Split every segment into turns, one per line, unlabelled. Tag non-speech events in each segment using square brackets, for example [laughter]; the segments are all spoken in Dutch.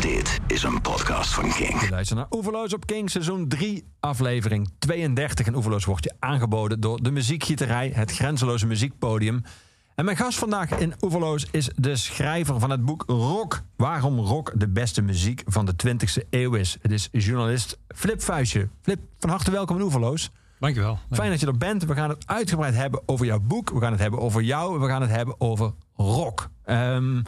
Dit is een podcast van King.
Je luistert naar Oeverloos op King, seizoen 3, aflevering 32. En Oeverloos wordt je aangeboden door de muziekgieterij, het grenzeloze muziekpodium. En mijn gast vandaag in Oeverloos is de schrijver van het boek Rock. Waarom rock de beste muziek van de 20e eeuw is. Het is journalist Flip Vuistje. Flip, van harte welkom in Oeverloos.
Dankjewel.
Fijn dat je er bent. We gaan het uitgebreid hebben over jouw boek. We gaan het hebben over jou. We gaan het hebben over rock. Ehm,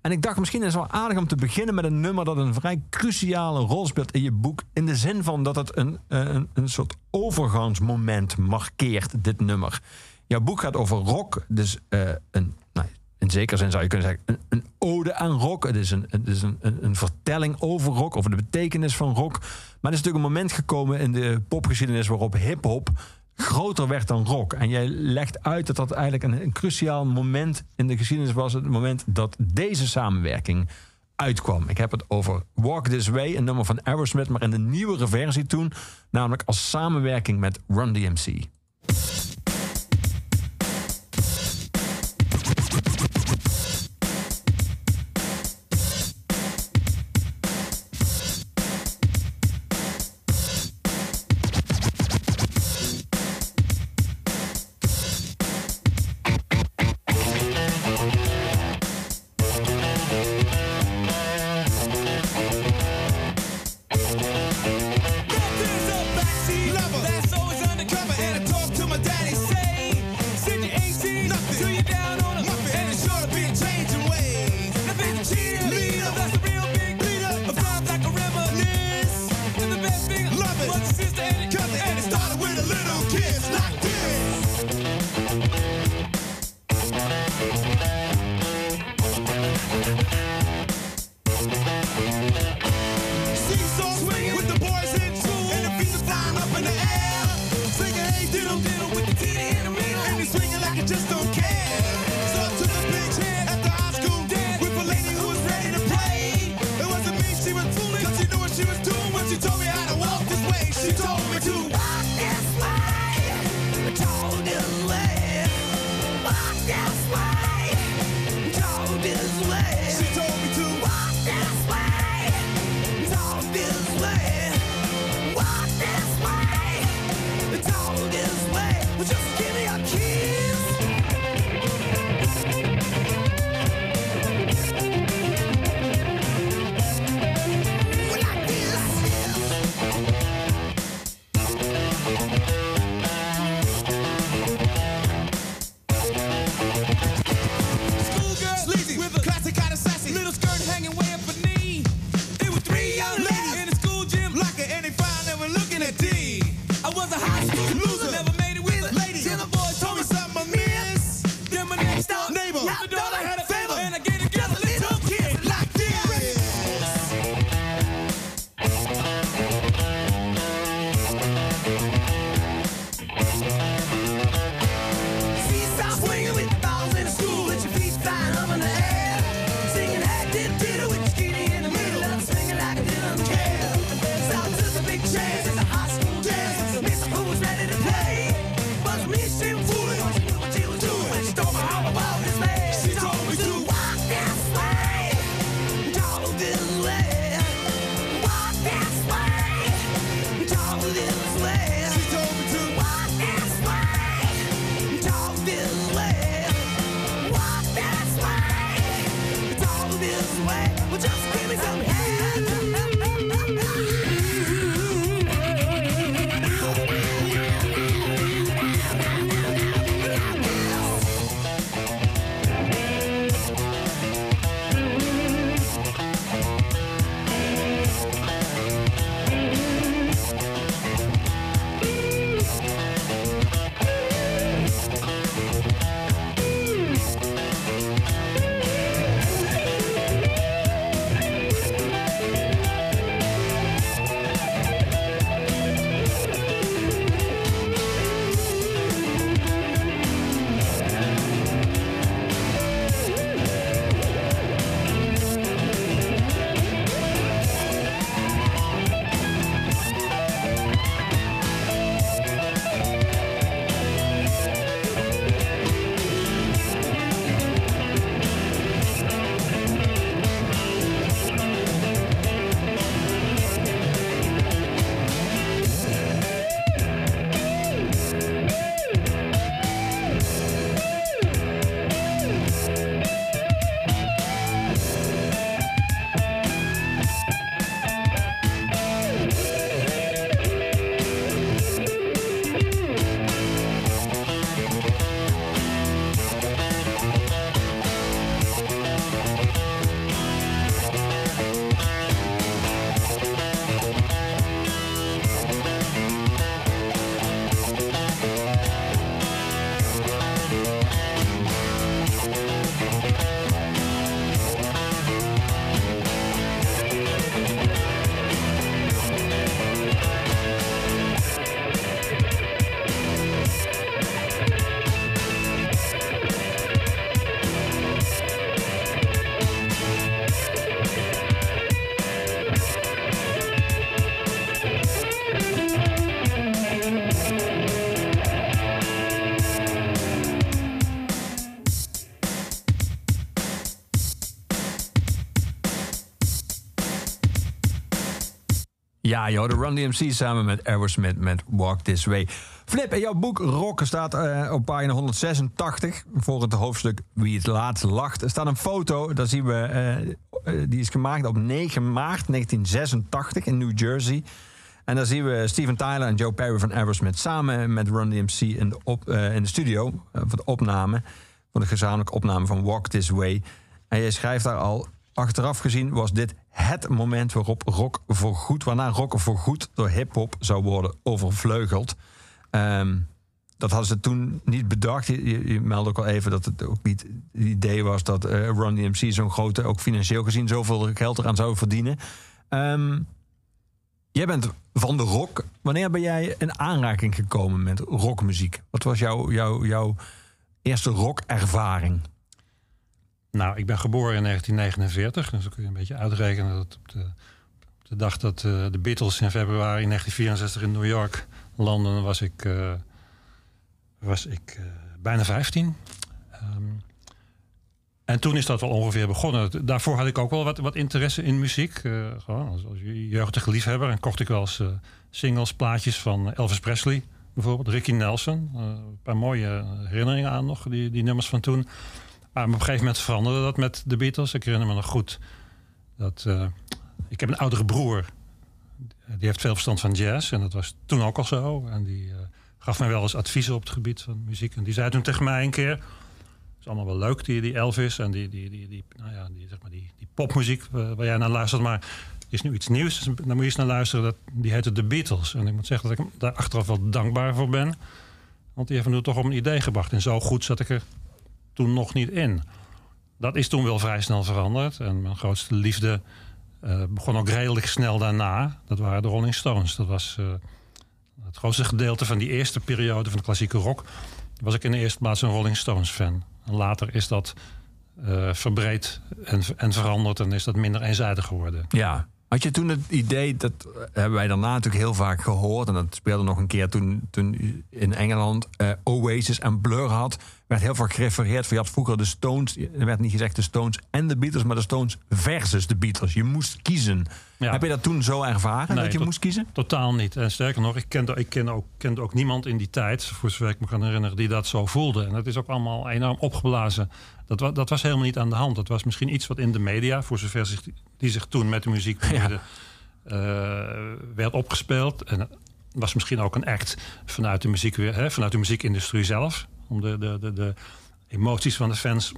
en ik dacht, misschien is het wel aardig om te beginnen met een nummer dat een vrij cruciale rol speelt in je boek. In de zin van dat het een, een, een soort overgangsmoment markeert, dit nummer. Jouw boek gaat over rock. Dus uh, een, nou, in zekere zin zou je kunnen zeggen, een, een ode aan rock. Het is, een, het is een, een, een, vertelling over rock, over de betekenis van rock. Maar er is natuurlijk een moment gekomen in de popgeschiedenis waarop hip-hop groter werd dan rock. En jij legt uit dat dat eigenlijk een, een, cruciaal moment in de geschiedenis was. Het moment dat deze samenwerking uitkwam. Ik heb het over Walk This Way, een nummer van Aerosmith, maar in de nieuwere versie toen. Namelijk als samenwerking met Run DMC. Ja, joh, de Run DMC samen met Aerosmith met Walk This Way. Flip, in jouw boek Rock staat uh, op pagina 186 voor het hoofdstuk Wie het laatst lacht. Er staat een foto, daar zien we, uh, die is gemaakt op 9 maart 1986 in New Jersey. En daar zien we Steven Tyler en Joe Perry van Aerosmith samen met Run DMC in de, in de studio voor de opname, voor de gezamenlijke opname van Walk This Way. En je schrijft daar al, achteraf gezien was dit het moment waarop rock voorgoed, waarna rock voorgoed door hip-hop zou worden overvleugeld. Um, dat hadden ze toen niet bedacht. Je, meldde ook al even dat het ook niet het idee was dat uh, Run DMC zo'n grote, ook financieel gezien, zoveel geld eraan zou verdienen. Um, jij bent van de rock. Wanneer ben jij in aanraking gekomen met rockmuziek? Wat was jouw, jouw, jouw eerste rockervaring?
Nou, ik ben geboren in 1949, dus dan kun je een beetje uitrekenen dat op de, de dag dat uh, de Beatles in februari 1964 in New York landen, was ik, uh, was ik uh, bijna 15. Um, en toen is dat wel ongeveer begonnen. Daarvoor had ik ook wel wat, wat interesse in muziek. gewoon als, als jeugdige liefhebber. En kocht ik wel eens singles, plaatjes van Elvis Presley bijvoorbeeld. Ricky Nelson. een paar mooie herinneringen aan nog, die, die nummers van toen. Op een gegeven moment veranderde dat met de Beatles. Ik herinner me nog goed dat... Uh, ik heb een oudere broer. Die heeft veel verstand van jazz. En dat was toen ook al zo. En die uh, gaf mij wel eens adviezen op het gebied van muziek. En die zei toen tegen mij een keer... Het is allemaal wel leuk, die, die Elvis en die, die, die, die, nou ja, die, zeg maar die, die popmuziek uh, waar jij naar luistert. Maar is nu iets nieuws. Dus daar moet je eens naar luisteren. Dat, die heette The Beatles. En ik moet zeggen dat ik daar achteraf wel dankbaar voor ben. Want die heeft me toch op een idee gebracht. En zo goed zat ik er toen nog niet in. Dat is toen wel vrij snel veranderd. En mijn grootste liefde uh, begon ook redelijk snel daarna. Dat waren de Rolling Stones. Dat was uh, het grootste gedeelte van die eerste periode van de klassieke rock. Was ik in de eerste plaats een Rolling Stones fan. En later is dat uh, verbreed en, en veranderd en is dat minder eenzijdig geworden.
Ja, had je toen het idee, dat hebben wij daarna natuurlijk heel vaak gehoord... en dat speelde nog een keer toen, toen in Engeland Oasis en Blur had... werd heel vaak gerefereerd van je had vroeger de Stones... er werd niet gezegd de Stones en de Beatles... maar de Stones versus de Beatles. Je moest kiezen. Ja. Heb je dat toen zo ervaren, nee, dat je moest kiezen?
Totaal niet. En sterker nog, ik kende, ik kende, ook, kende ook niemand in die tijd... voor zover ik me kan herinneren, die dat zo voelde. En dat is ook allemaal enorm opgeblazen... Dat, dat, was helemaal niet aan de hand. Dat was misschien iets wat in de media, voor zover zich, die zich toen met de muziek bemoeide, ja. uh, werd opgespeeld. En was misschien ook een act vanuit de, muziek, hè, vanuit de muziekindustrie zelf. Om de, de, de, de emoties van de fans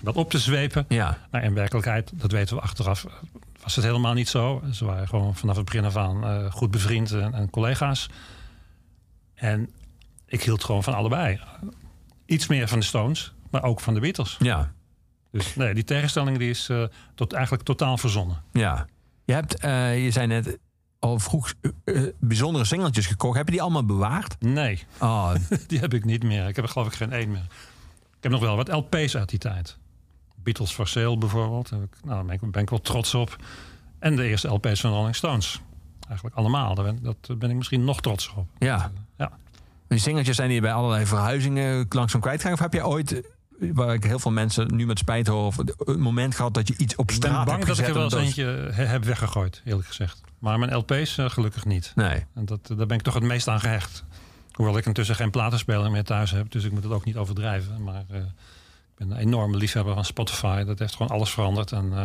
wat op te zwepen.
Ja.
Maar in werkelijkheid, dat weten we achteraf, was het helemaal niet zo. Ze waren gewoon vanaf het begin af aan uh, goed bevriend en, en collega's. En ik hield gewoon van allebei. Iets meer van de Stones, maar ook van de Beatles.
Ja.
Dus nee, die tegenstelling die is uh, tot, eigenlijk totaal verzonnen.
Ja. Je hebt, uh, je zei net, al vroeg uh, bijzondere singeltjes gekocht. Heb je die allemaal bewaard?
Nee.
Oh. [laughs]
die heb ik niet meer. Ik heb er geloof ik geen één meer. Ik heb nog wel wat LP's uit die tijd. Beatles for Sale bijvoorbeeld. Nou, daar ben ik, ben ik wel trots op. En de eerste LP's van Rolling Stones. Eigenlijk allemaal. Daar ben, dat ben ik misschien nog trots op.
Ja.
Ja.
Die singeltjes zijn hier bij allerlei verhuizingen langzaam kwijtgegaan. Of heb je ooit waar ik heel veel mensen nu met spijt hoor... een moment gehad dat je iets op straat
Ik ben bang
hebt
dat ik er wel eens eentje heb weggegooid, eerlijk gezegd. Maar mijn LP's uh, gelukkig niet.
Nee.
En dat, daar ben ik toch het meest aan gehecht. Hoewel ik intussen geen platenspeler meer thuis heb. Dus ik moet het ook niet overdrijven. Maar uh, ik ben een enorme liefhebber van Spotify. Dat heeft gewoon alles veranderd. En uh,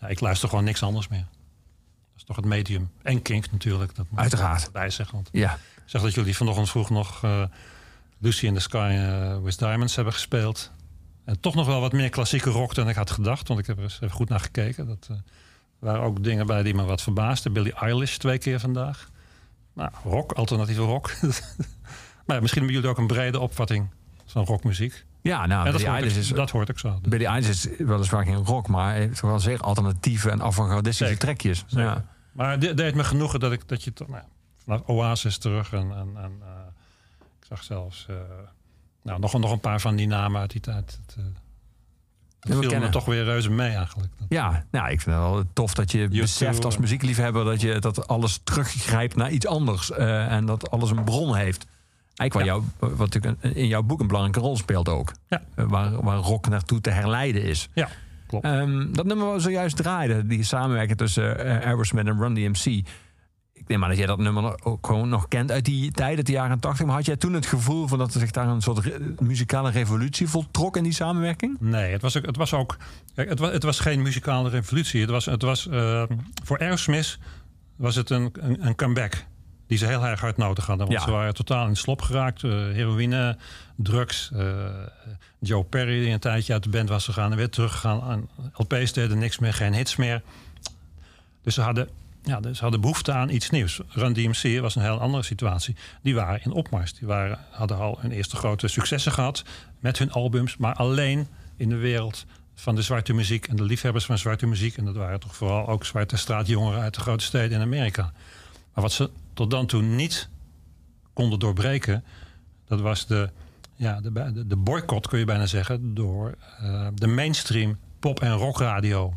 ja, ik luister gewoon niks anders meer. Dat is toch het medium. En Kink natuurlijk. Dat moet
Uiteraard.
Bij zeggen. Want
Ja.
ik zag dat jullie vanochtend vroeg nog... Lucy in the Sky with Diamonds hebben gespeeld. En toch nog wel wat meer klassieke rock dan ik had gedacht. Want ik heb er eens even goed naar gekeken. Dat uh, waren ook dingen bij die me wat verbaasden. Billie Eilish twee keer vandaag. Nou, rock, alternatieve rock. [laughs] maar misschien hebben jullie ook een brede opvatting van rockmuziek.
Ja, nou,
En dat, hoort ik,
is,
dat hoort ik zo.
Billie Eilish is weliswaar geen rock, maar heeft wel zeer alternatieve en avant-gardistische trekjes.
Zeker.
Ja.
Maar het de- deed me genoegen dat, ik, dat je toch, nou, vanaf Oasis terug en, en, en uh, ik zag zelfs uh, nou, nog, nog een paar van die namen uit die tijd. Het, uh,
we
viel me toch weer reuze mee eigenlijk. Dat-
Ja, nou, ik vind het wel tof dat je beseft als muziekliefhebber dat je dat alles teruggrijpt naar iets anders eh, en dat alles een bron heeft. Eigenlijk waar jou, wat natuurlijk in jouw boek een belangrijke rol speelt ook.
Ja.
Eh, waar, waar rock naartoe te herleiden is.
Ja, klopt.
Ehm, dat nummer we zojuist draaiden, die samenwerking tussen eh, Aerosmith en Run DMC. Neem aan dat jij dat nummer ook gewoon nog kent uit die tijd, uit de jaren 80. Maar had jij toen het gevoel van dat er zich daar een soort re- muzikale revolutie voltrok in die samenwerking?
Nee, het was ook. Het was, ook het was, het was geen muzikale revolutie. Het was, het was eh, voor Aerosmith was het een, een, een comeback. Die ze heel erg hard nodig hadden. Want
Ja.
ze waren totaal in slop geraakt. eh, heroïne, drugs. eh, Joe Perry, die een tijdje uit de band was gegaan. En weer teruggegaan aan LP's. Deden niks meer, geen hits meer. Dus ze hadden, ja, dus ze hadden behoefte aan iets nieuws. Run DMC was een heel andere situatie. Die waren in opmars. Die waren, hadden al hun eerste grote successen gehad. Met hun albums. Maar alleen in de wereld van de zwarte muziek. En de liefhebbers van zwarte muziek. En dat waren toch vooral ook zwarte straatjongeren uit de grote steden in Amerika. Maar wat ze tot dan toe niet konden doorbreken, dat was de, ja, de, de, de boycott, kun je bijna zeggen, door eh, de mainstream pop- en rockradio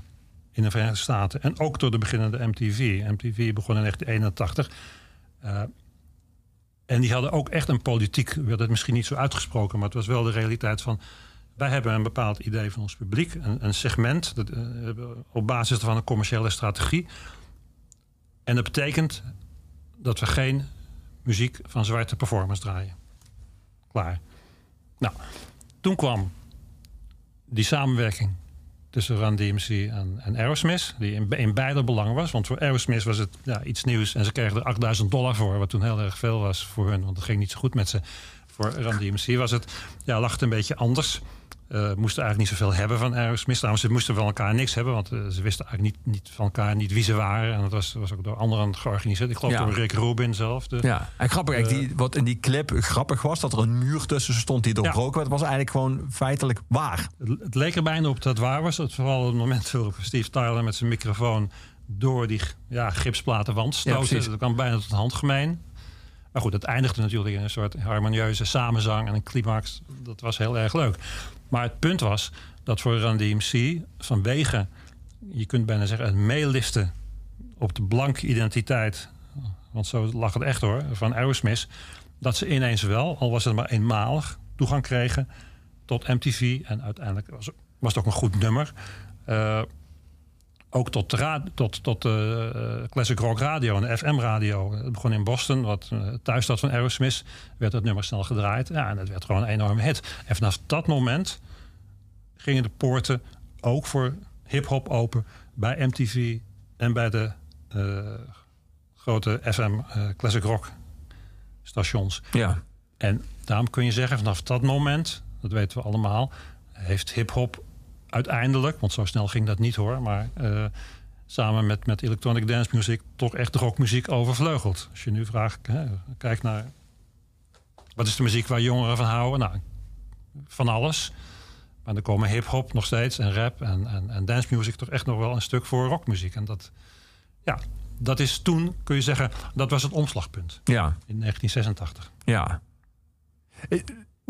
in de Verenigde Staten. En ook door de beginnende MTV. MTV begon in 1981. Eh, en die hadden ook echt een politiek, werd het misschien niet zo uitgesproken, maar het was wel de realiteit van. Wij hebben een bepaald idee van ons publiek, een, een segment, dat, eh, op basis van een commerciële strategie. En dat betekent dat we geen muziek van zwarte performers draaien. Klaar. Nou, toen kwam die samenwerking tussen Run DMC en, en Aerosmith, die in, in beide belang was. Want voor Aerosmith was het ja, iets nieuws en ze kregen er 8000 dollar voor, wat toen heel erg veel was voor hun, want het ging niet zo goed met ze. Voor Run DMC was het, ja, lag het een beetje anders. Eh, moesten eigenlijk niet zoveel hebben van Aerosmith. Trouwens, ze moesten van elkaar niks hebben, want eh, ze wisten eigenlijk niet, niet van elkaar niet wie ze waren. En dat was, was ook door anderen georganiseerd. Ik geloof
Ja.
door Rick Rubin zelf. De,
Ja, en grappig, eigenlijk, die, wat in die clip grappig was, dat er een muur tussen stond die doorbroken werd, was eigenlijk gewoon feitelijk waar.
Het, het leek er bijna op dat het waar was. Het vooral het moment waarop Steve Tyler met zijn microfoon door die ja, gipsplaten
Ja,
stoten. dat kwam bijna tot handgemeen. Maar goed, het eindigde natuurlijk in een soort harmonieuze samenzang en een climax. Dat was heel erg leuk. Maar het punt was dat voor Run DMC vanwege, je kunt bijna zeggen, het meeliften op de blanke identiteit, want zo lag het echt hoor, van Aerosmith, dat ze ineens wel, al was het maar eenmalig, toegang kregen tot MTV. En uiteindelijk was, was het ook een goed nummer. Eh, ook tot, tot, tot de eh, Classic Rock Radio en de FM-radio. Het begon in Boston, wat uh, thuisstad van Aerosmith. Werd het nummer snel gedraaid. Ja, en het werd gewoon een enorme hit. En vanaf dat moment gingen de poorten ook voor hip-hop open bij MTV en bij de eh, grote FM eh, Classic Rock stations.
Ja,
En daarom kun je zeggen, vanaf dat moment, dat weten we allemaal, heeft hip-hop uiteindelijk, want zo snel ging dat niet hoor, maar eh, samen met, met electronic dance music toch echt de rockmuziek overvleugeld. Als je nu vraagt, hè, kijk naar wat is de muziek waar jongeren van houden? Nou, van alles. Maar dan komen hip-hop nog steeds en rap en, en, en dance music toch echt nog wel een stuk voor rockmuziek. En dat, ja, dat is toen, kun je zeggen, dat was het omslagpunt
ja,
in 1986.
ja.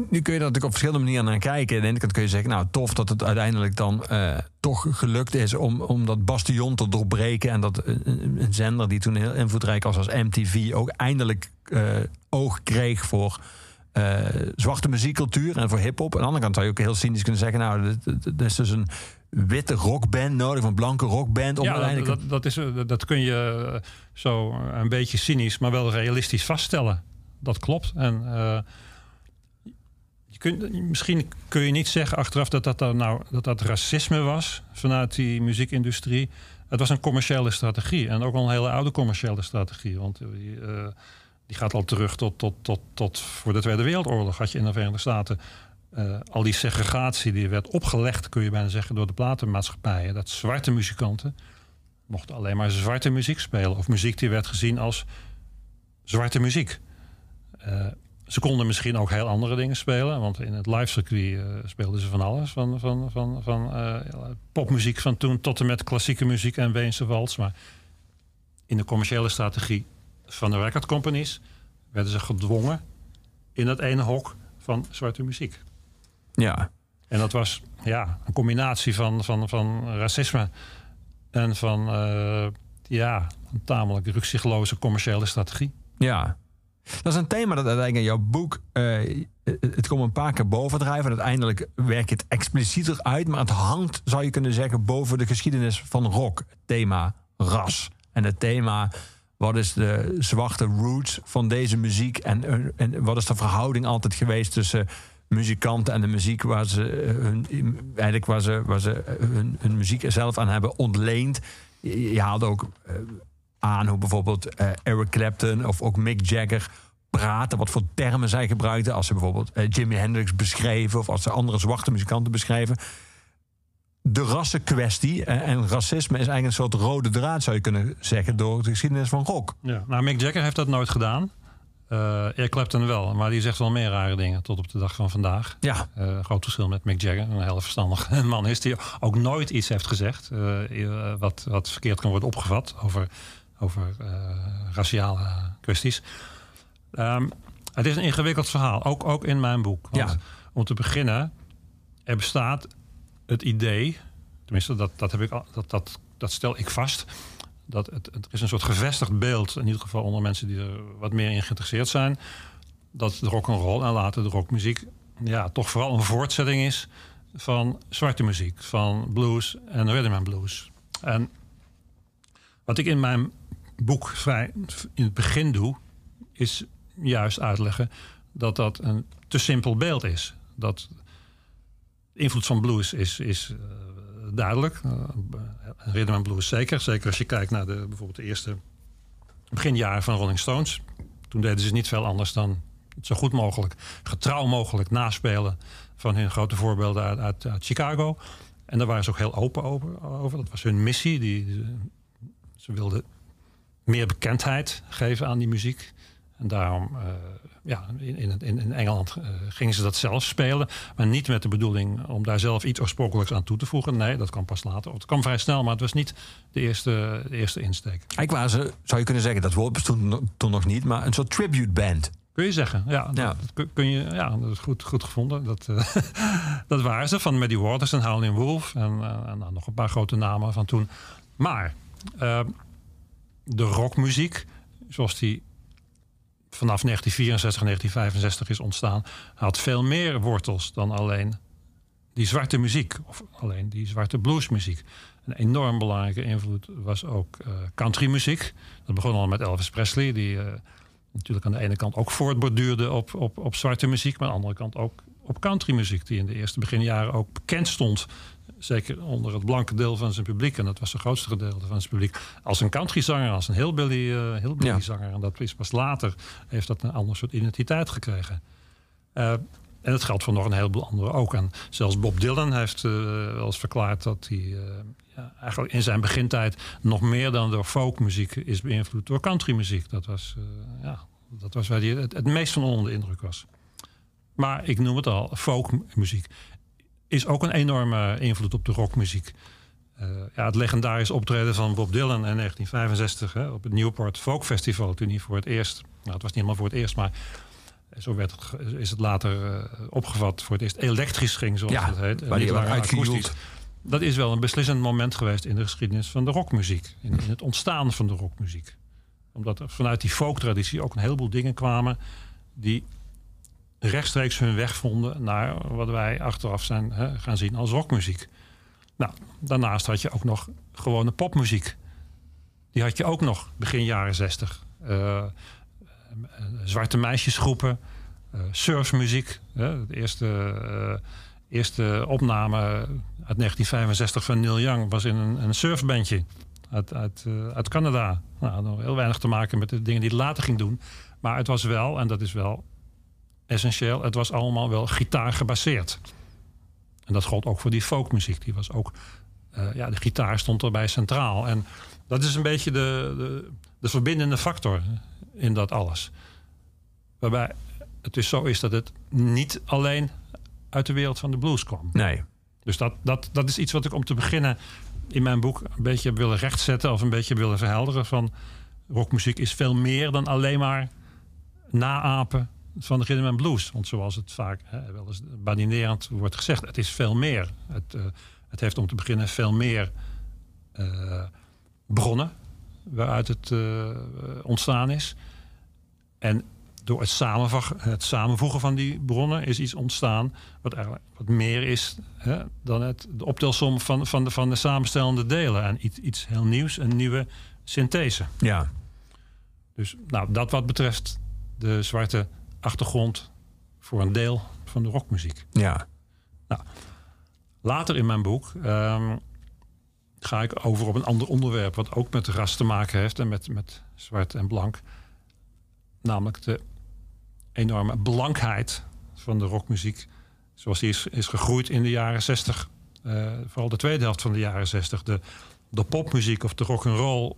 Eh, Nu kun je er natuurlijk op verschillende manieren naar kijken. Aan de ene kant kun je zeggen, nou tof dat het uiteindelijk dan eh, toch gelukt is om, om dat bastion te doorbreken. En dat een, een- een zender die toen heel invloedrijk was als MTV ook eindelijk eh, oog kreeg voor eh, zwarte muziekcultuur en voor hip-hop. Aan de andere kant zou je ook heel cynisch kunnen zeggen, nou, dit is dus een witte rockband nodig, een blanke rockband. Om
ja, dat,
uiteindelijk
dat, dat, is, eh, dat kun je eh, zo eh, een beetje cynisch, maar wel realistisch vaststellen. Dat klopt. En eh, misschien kun je niet zeggen achteraf dat dat, nou, dat dat racisme was vanuit die muziekindustrie. Het was een commerciële strategie en ook al een hele oude commerciële strategie. Want die, eh, die gaat al terug tot, tot, tot, tot voor de Tweede Wereldoorlog. Had je in de Verenigde Staten eh, al die segregatie die werd opgelegd, kun je bijna zeggen, door de platenmaatschappijen. Dat zwarte muzikanten mochten alleen maar zwarte muziek spelen. Of muziek die werd gezien als zwarte muziek. Eh, ze konden misschien ook heel andere dingen spelen. Want in het livecircuit eh speelden ze van alles. Van, van, van, van eh, popmuziek van toen tot en met klassieke muziek en Weense wals. Maar in de commerciële strategie van de record companies... werden ze gedwongen in dat ene hok van zwarte muziek.
ja,
En dat was ja, een combinatie van, van, van racisme en van eh, ja, een tamelijk rukzichtloze commerciële strategie.
Ja. Dat is een thema dat uiteindelijk in jouw boek... eh, het komt een paar keer bovendrijven. En uiteindelijk werk je het explicieter uit. Maar het hangt, zou je kunnen zeggen, boven de geschiedenis van rock. Het thema ras. En het thema Wat is de zwarte roots van deze muziek? En, eh, en wat is de verhouding altijd geweest tussen muzikanten en de muziek waar ze eh, hun, eigenlijk waar ze, waar ze hun, muziek zelf aan hebben ontleend? Je, je haalde ook aan hoe bijvoorbeeld eh, Eric Clapton of ook Mick Jagger praten, wat voor termen zij gebruikten als ze bijvoorbeeld eh, Jimi Hendrix beschreven of als ze andere zwarte muzikanten beschrijven. De rassenkwestie eh, en racisme is eigenlijk een soort rode draad, zou je kunnen zeggen, door de geschiedenis van rock.
Ja. Nou, Mick Jagger heeft dat nooit gedaan. Eh Eric Clapton wel, maar die zegt wel meer rare dingen tot op de dag van vandaag.
Ja,
Eh, groot verschil met Mick Jagger, een heel verstandig [laughs] man is die ook nooit iets heeft gezegd wat, wat verkeerd kan worden opgevat over, over eh, raciale kwesties. Ehm, het is een ingewikkeld verhaal, ook, ook in mijn boek. Want
Ja.
Om te beginnen, er bestaat het idee, tenminste dat, dat, heb ik, al- dat, dat, dat stel ik vast, dat het, het is een soort gevestigd beeld, in ieder geval onder mensen die er wat meer in geïnteresseerd zijn, dat de rock and roll en later de rockmuziek ja, toch vooral een voortzetting is van zwarte muziek, van blues en rhythm and blues. En wat ik in mijn boek vrij in het begin doe, is juist uitleggen dat dat een te simpel beeld is. Dat invloed van blues is, is eh, duidelijk. Uh, rhythm and blues zeker. Zeker als je kijkt naar de, bijvoorbeeld de eerste beginjaren van Rolling Stones. Toen deden ze niet veel anders dan zo goed mogelijk, getrouw mogelijk naspelen van hun grote voorbeelden uit, uit, uit Chicago. En daar waren ze ook heel open over. Dat was hun missie. Die- ze wilden meer bekendheid geven aan die muziek. En daarom, eh, ja, in, in, in Engeland eh, gingen ze dat zelf spelen. Maar niet met de bedoeling om daar zelf iets oorspronkelijks aan toe te voegen. Nee, dat kwam pas later. Het kwam vrij snel, maar het was niet de eerste, de eerste insteek.
eigenlijk waren ze, zou je kunnen zeggen, dat woord bestond toen nog niet, maar een soort tribute band.
Kun je zeggen, ja. Dat,
Ja.
dat kun- je, ja, dat is goed, goed gevonden. Dat, eh, [laughs] dat waren ze, van Maddie Waters en Howlin' Wolf. En, en nou, nog een paar grote namen van toen. Maar de rockmuziek, zoals die vanaf 1964, 1965 is ontstaan... had veel meer wortels dan alleen die zwarte muziek. Of alleen die zwarte bluesmuziek. Een enorm belangrijke invloed was ook eh, countrymuziek. Dat begon al met Elvis Presley, die... eh, natuurlijk aan de ene kant ook voortborduurde op, op, op zwarte muziek, maar aan de andere kant ook op countrymuziek, die in de eerste beginjaren ook bekend stond. Zeker onder het blanke deel van zijn publiek. En dat was het grootste gedeelte van zijn publiek. Als een countryzanger, als een hillbilly, eh hillbilly
Ja.
zanger. En dat is pas later heeft dat een ander soort identiteit gekregen. Eh, en dat geldt voor nog een heleboel anderen ook. En zelfs Bob Dylan heeft eh, wel eens verklaard dat hij eh, ja, eigenlijk in zijn begintijd nog meer dan door folkmuziek is beïnvloed door countrymuziek. Dat was, eh, ja, dat was waar hij het, het meest van onder de indruk was. Maar ik noem het al, folkmuziek is ook een enorme invloed op de rockmuziek. Eh, ja, het legendarisch optreden van Bob Dylan in 1965 hè, op het Newport Folk Festival. Toen hij voor het eerst, nou het was niet helemaal voor het eerst, maar zo werd is het later eh, opgevat, voor het eerst elektrisch ging, zoals
Ja,
het heet. en
waar die
niet langer akoestisch. Dat is wel een beslissend moment geweest in de geschiedenis van de rockmuziek. In, in het ontstaan van de rockmuziek. Omdat er vanuit die folktraditie ook een heleboel dingen kwamen die rechtstreeks hun weg vonden naar wat wij achteraf zijn hè, gaan zien als rockmuziek. Nou, daarnaast had je ook nog gewone popmuziek. Die had je ook nog begin jaren zestig. Eh, zwarte meisjesgroepen, eh, surfmuziek. Hè, de eerste, eerste opname uit 1965 van Neil Young was in een, een surfbandje uit, uit, uit Canada. Nou, had nog heel weinig te maken met de dingen die hij later ging doen. Maar het was wel, en dat is wel essentieel, het was allemaal wel gitaar gebaseerd. En dat gold ook voor die folkmuziek. Die was ook, eh, ja, de gitaar stond erbij centraal. En dat is een beetje de, de, de verbindende factor in dat alles. Waarbij het dus zo is dat het niet alleen uit de wereld van de blues kwam.
Nee.
Dus dat, dat, dat is iets wat ik om te beginnen in mijn boek een beetje heb willen rechtzetten of een beetje willen verhelderen. Van rockmuziek is veel meer dan alleen maar naapen van de rhythm and blues. Want zoals het vaak hè, wel eens badinerend wordt gezegd, het is veel meer. Het, eh, het heeft om te beginnen veel meer eh, bronnen waaruit het eh, ontstaan is. En door het, het samenvoegen van die bronnen is iets ontstaan wat eigenlijk wat meer is hè, dan het, de optelsom van, van, de, van de samenstellende delen. En iets, iets heel nieuws, een nieuwe synthese.
Ja.
Dus nou, dat wat betreft de zwarte achtergrond voor een deel van de rockmuziek.
Ja.
Later in mijn boek ehm, ga ik over op een ander onderwerp... wat ook met ras te maken heeft en met, met zwart en blank. Namelijk de enorme blankheid van de rockmuziek... zoals die is, is gegroeid in de jaren 60. eh, vooral de tweede helft van de jaren 60. De, de popmuziek of de rock'n'roll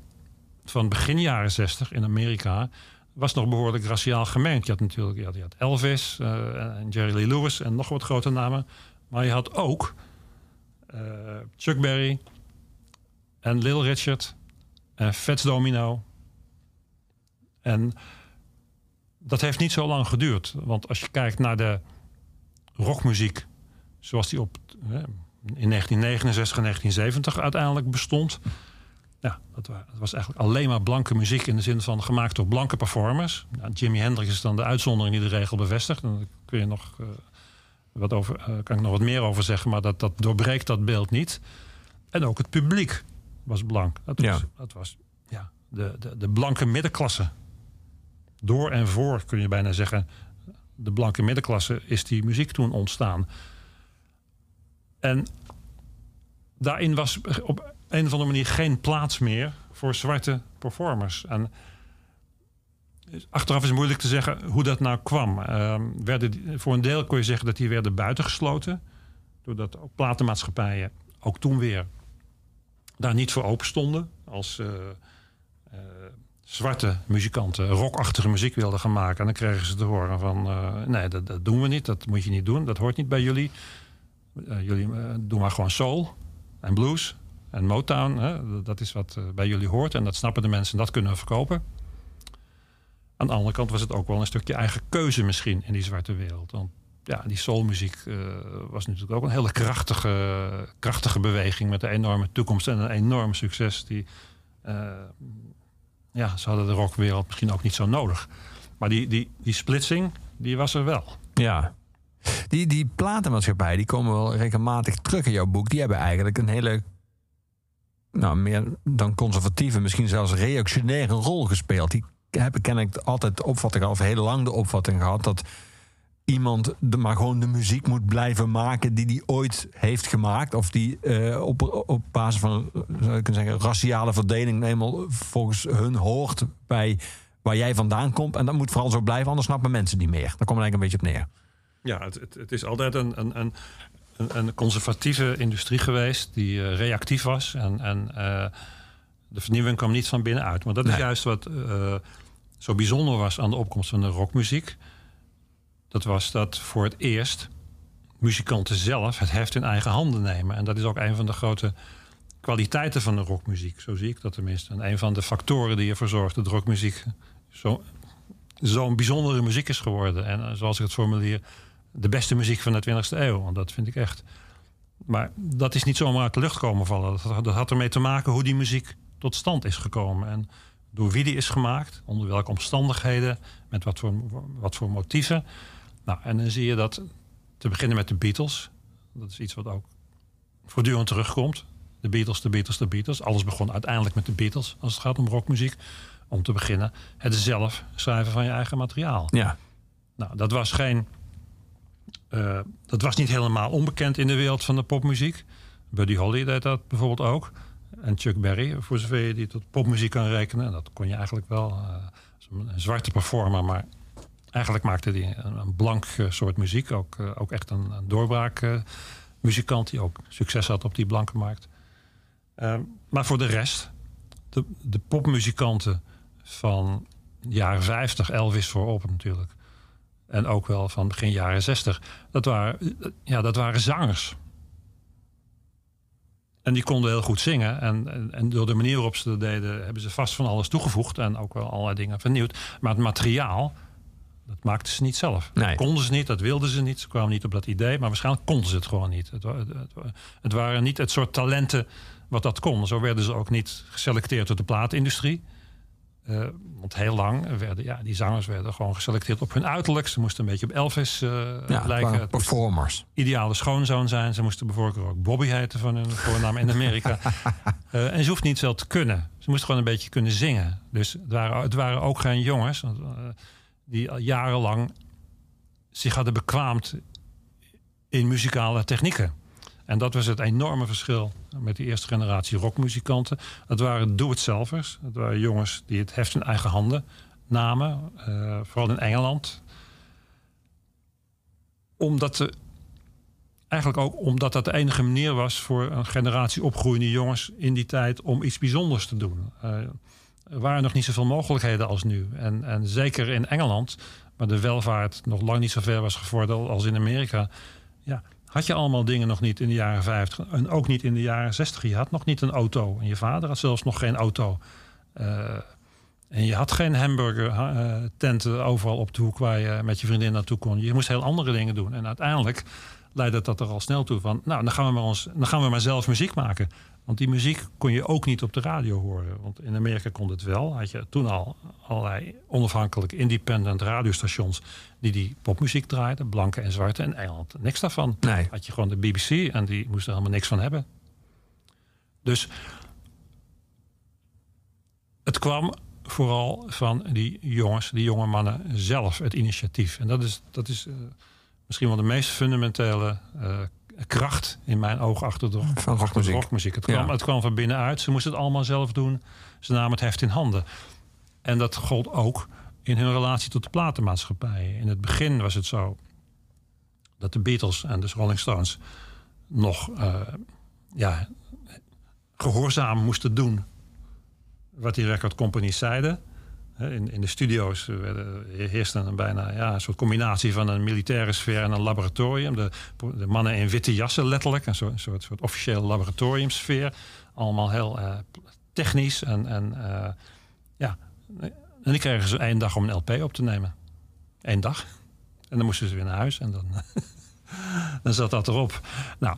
van begin jaren 60 in Amerika... was nog behoorlijk raciaal gemengd. Je had natuurlijk je had, je had Elvis eh, en Jerry Lee Lewis en nog wat grote namen... Maar je had ook eh, Chuck Berry en Little Richard en Fats Domino. En dat heeft niet zo lang geduurd. Want als je kijkt naar de rockmuziek zoals die op, eh, in 1969 en 1970 uiteindelijk bestond. Ja, dat, wa- dat was eigenlijk alleen maar blanke muziek in de zin van gemaakt door blanke performers. Nou, Jimi Hendrix is dan de uitzondering die de regel bevestigt. En daar kun je nog eh, wat over, eh, kan ik nog wat meer over zeggen, maar dat, dat doorbreekt dat beeld niet. En ook het publiek was blank. Dat was,
Ja.
dat was ja, de, de, de blanke middenklasse. Door en voor kun je bijna zeggen, de blanke middenklasse is die muziek toen ontstaan. En daarin was op een of andere manier geen plaats meer voor zwarte performers. En achteraf is het moeilijk te zeggen hoe dat nou kwam. Ehm, werden, voor een deel kon je zeggen dat die werden buitengesloten. Doordat platenmaatschappijen ook toen weer daar niet voor open stonden. Als eh, eh, zwarte muzikanten rockachtige muziek wilden gaan maken. En dan kregen ze te horen van... eh, nee, dat, dat doen we niet. Dat moet je niet doen. Dat hoort niet bij jullie. Jullie doen maar gewoon soul en blues en Motown. Hè? Dat is wat eh, bij jullie hoort. En dat snappen de mensen en dat kunnen we verkopen. Aan de andere kant was het ook wel een stukje eigen keuze misschien in die zwarte wereld. Want ja, die soulmuziek eh, was natuurlijk ook een hele krachtige, krachtige beweging met een enorme toekomst en een enorm succes. Die, eh, ja, ze hadden de rockwereld misschien ook niet zo nodig. Maar die, die, die splitsing, die was er wel.
Ja. Die, die platenmaatschappij, die komen wel regelmatig terug in jouw boek. Die hebben eigenlijk een hele, nou meer dan conservatieve, misschien zelfs reactionaire rol gespeeld. Die hebben kennelijk altijd de opvatting, of heel lang de opvatting gehad, dat iemand de, maar gewoon de muziek moet blijven maken die die ooit heeft gemaakt. Of die eh, op, op basis van, zou ik kunnen zeggen, raciale verdeling eenmaal volgens hun hoort bij waar jij vandaan komt. En dat moet vooral zo blijven, anders snappen mensen niet meer. Daar komt het eigenlijk een beetje op neer.
Ja, het, het, het is altijd een, een, een, een- een conservatieve industrie geweest die eh, reactief was. En, en eh, de vernieuwing kwam niet van binnenuit. Maar dat is
Nee.
juist wat eh, zo bijzonder was aan de opkomst van de rockmuziek. Dat was dat voor het eerst muzikanten zelf het heft in eigen handen nemen. En dat is ook een van de grote kwaliteiten van de rockmuziek. Zo zie ik dat tenminste. En een van de factoren die ervoor zorgt dat rockmuziek zo, zo'n bijzondere muziek is geworden. En zoals ik het formuleer, de beste muziek van de 20e eeuw. Want dat vind ik echt. Maar dat is niet zomaar uit de lucht komen vallen. Dat, had- dat had ermee te maken hoe die muziek tot stand is gekomen. En door wie die is gemaakt, onder welke omstandigheden, met wat voor, wat voor motieven. Nou, en dan zie je dat, te beginnen met de Beatles. Dat is iets wat ook voortdurend terugkomt. De Beatles, de Beatles, de Beatles. Alles begon uiteindelijk met de Beatles als het gaat om rockmuziek. Om te beginnen, het zelf schrijven van je eigen materiaal.
Ja.
Nou, dat was geen. Eh, dat was niet helemaal onbekend in de wereld van de popmuziek. Buddy Holly deed dat bijvoorbeeld ook. En Chuck Berry, voor zover je die tot popmuziek kan rekenen. En dat kon je eigenlijk wel. eh, een zwarte performer, maar eigenlijk maakte hij een, blank eh, soort muziek. Ook, ook echt een, een doorbraak eh, muzikant die ook succes had op die blanke markt. Maar voor de rest, de, de popmuzikanten van de jaren 50, Elvis voorop natuurlijk. En ook wel van begin jaren 60. Dat waren, ja, dat waren zangers. En die konden heel goed zingen. En, en, en door de manier waarop ze dat deden, hebben ze vast van alles toegevoegd. En ook wel allerlei dingen vernieuwd. Maar het materiaal, dat maakten ze niet zelf.
Nee.
Dat konden ze niet, dat wilden ze niet. Ze kwamen niet op dat idee. Maar waarschijnlijk konden ze het gewoon niet. Het, wa- het, het- het waren niet het soort talenten wat dat kon. Zo werden ze ook niet geselecteerd door de plaatindustrie. Uh, want heel lang werden ja, die zangers werden gewoon geselecteerd op hun uiterlijk. Ze moesten een beetje op Elvis uh,
ja,
lijken.
Performers.
Ideale schoonzoon zijn. Ze moesten bijvoorbeeld ook Bobby heten van hun voornaam in Amerika. uh, [laughs] en ze hoeft niet veel te kunnen. Ze moesten gewoon een beetje kunnen zingen. Dus het waren, het waren ook geen jongens die al jarenlang zich hadden bekwaamd in muzikale technieken. En dat was het enorme verschil met die eerste generatie rockmuzikanten. Het waren doe-het-zelvers. Het waren jongens die het heft in eigen handen namen. Uh, vooral in Engeland. Omdat ze, eigenlijk ook omdat dat de enige manier was voor een generatie opgroeiende jongens in die tijd om iets bijzonders te doen. Uh, er waren nog niet zoveel mogelijkheden als nu. En, en zeker in Engeland, waar de welvaart nog lang niet zo ver was gevorderd als in Amerika. Ja, had je allemaal dingen nog niet in de jaren 50 en ook niet in de jaren 60. Je had nog niet een auto en je vader had zelfs nog geen auto. Uh, en je had geen hamburger uh, tenten overal op de hoek waar je met je vriendin naartoe kon. Je moest heel andere dingen doen. En uiteindelijk leidde dat er al snel toe van, nou, dan gaan we maar, ons, dan gaan we maar zelf muziek maken. Want die muziek kon je ook niet op de radio horen. Want in Amerika kon het wel. Had je toen al allerlei onafhankelijke independent radiostations die die popmuziek draaiden, blanke en zwarte. En Engeland niks daarvan.
Nee.
Had je gewoon de BBC en die moesten er helemaal niks van hebben. Dus het kwam vooral van die jongens, die jonge mannen zelf, het initiatief. En dat is, dat is uh, misschien wel de meest fundamentele uh, kracht in mijn ogen achter de,
van rockmuziek.
rockmuziek. Het, kwam,
Ja.
het kwam van binnenuit. Ze moesten het allemaal zelf doen. Ze namen het heft in handen. En dat gold ook in hun relatie tot de platenmaatschappijen. In het begin was het zo dat de Beatles en dus Rolling Stones nog eh, ja, gehoorzaam moesten doen wat die recordcompanies zeiden. In, in de studio's werden, een bijna ja, een soort combinatie van een militaire sfeer en een laboratorium. De, mannen in witte jassen, letterlijk. Een soort, soort, soort officiële laboratoriumsfeer. Allemaal heel eh, technisch. En, en eh, ja, en die kregen ze één dag om een LP op te nemen. Eén dag. En dan moesten ze weer naar huis. En dan, [laughs] dan zat dat erop. Nou,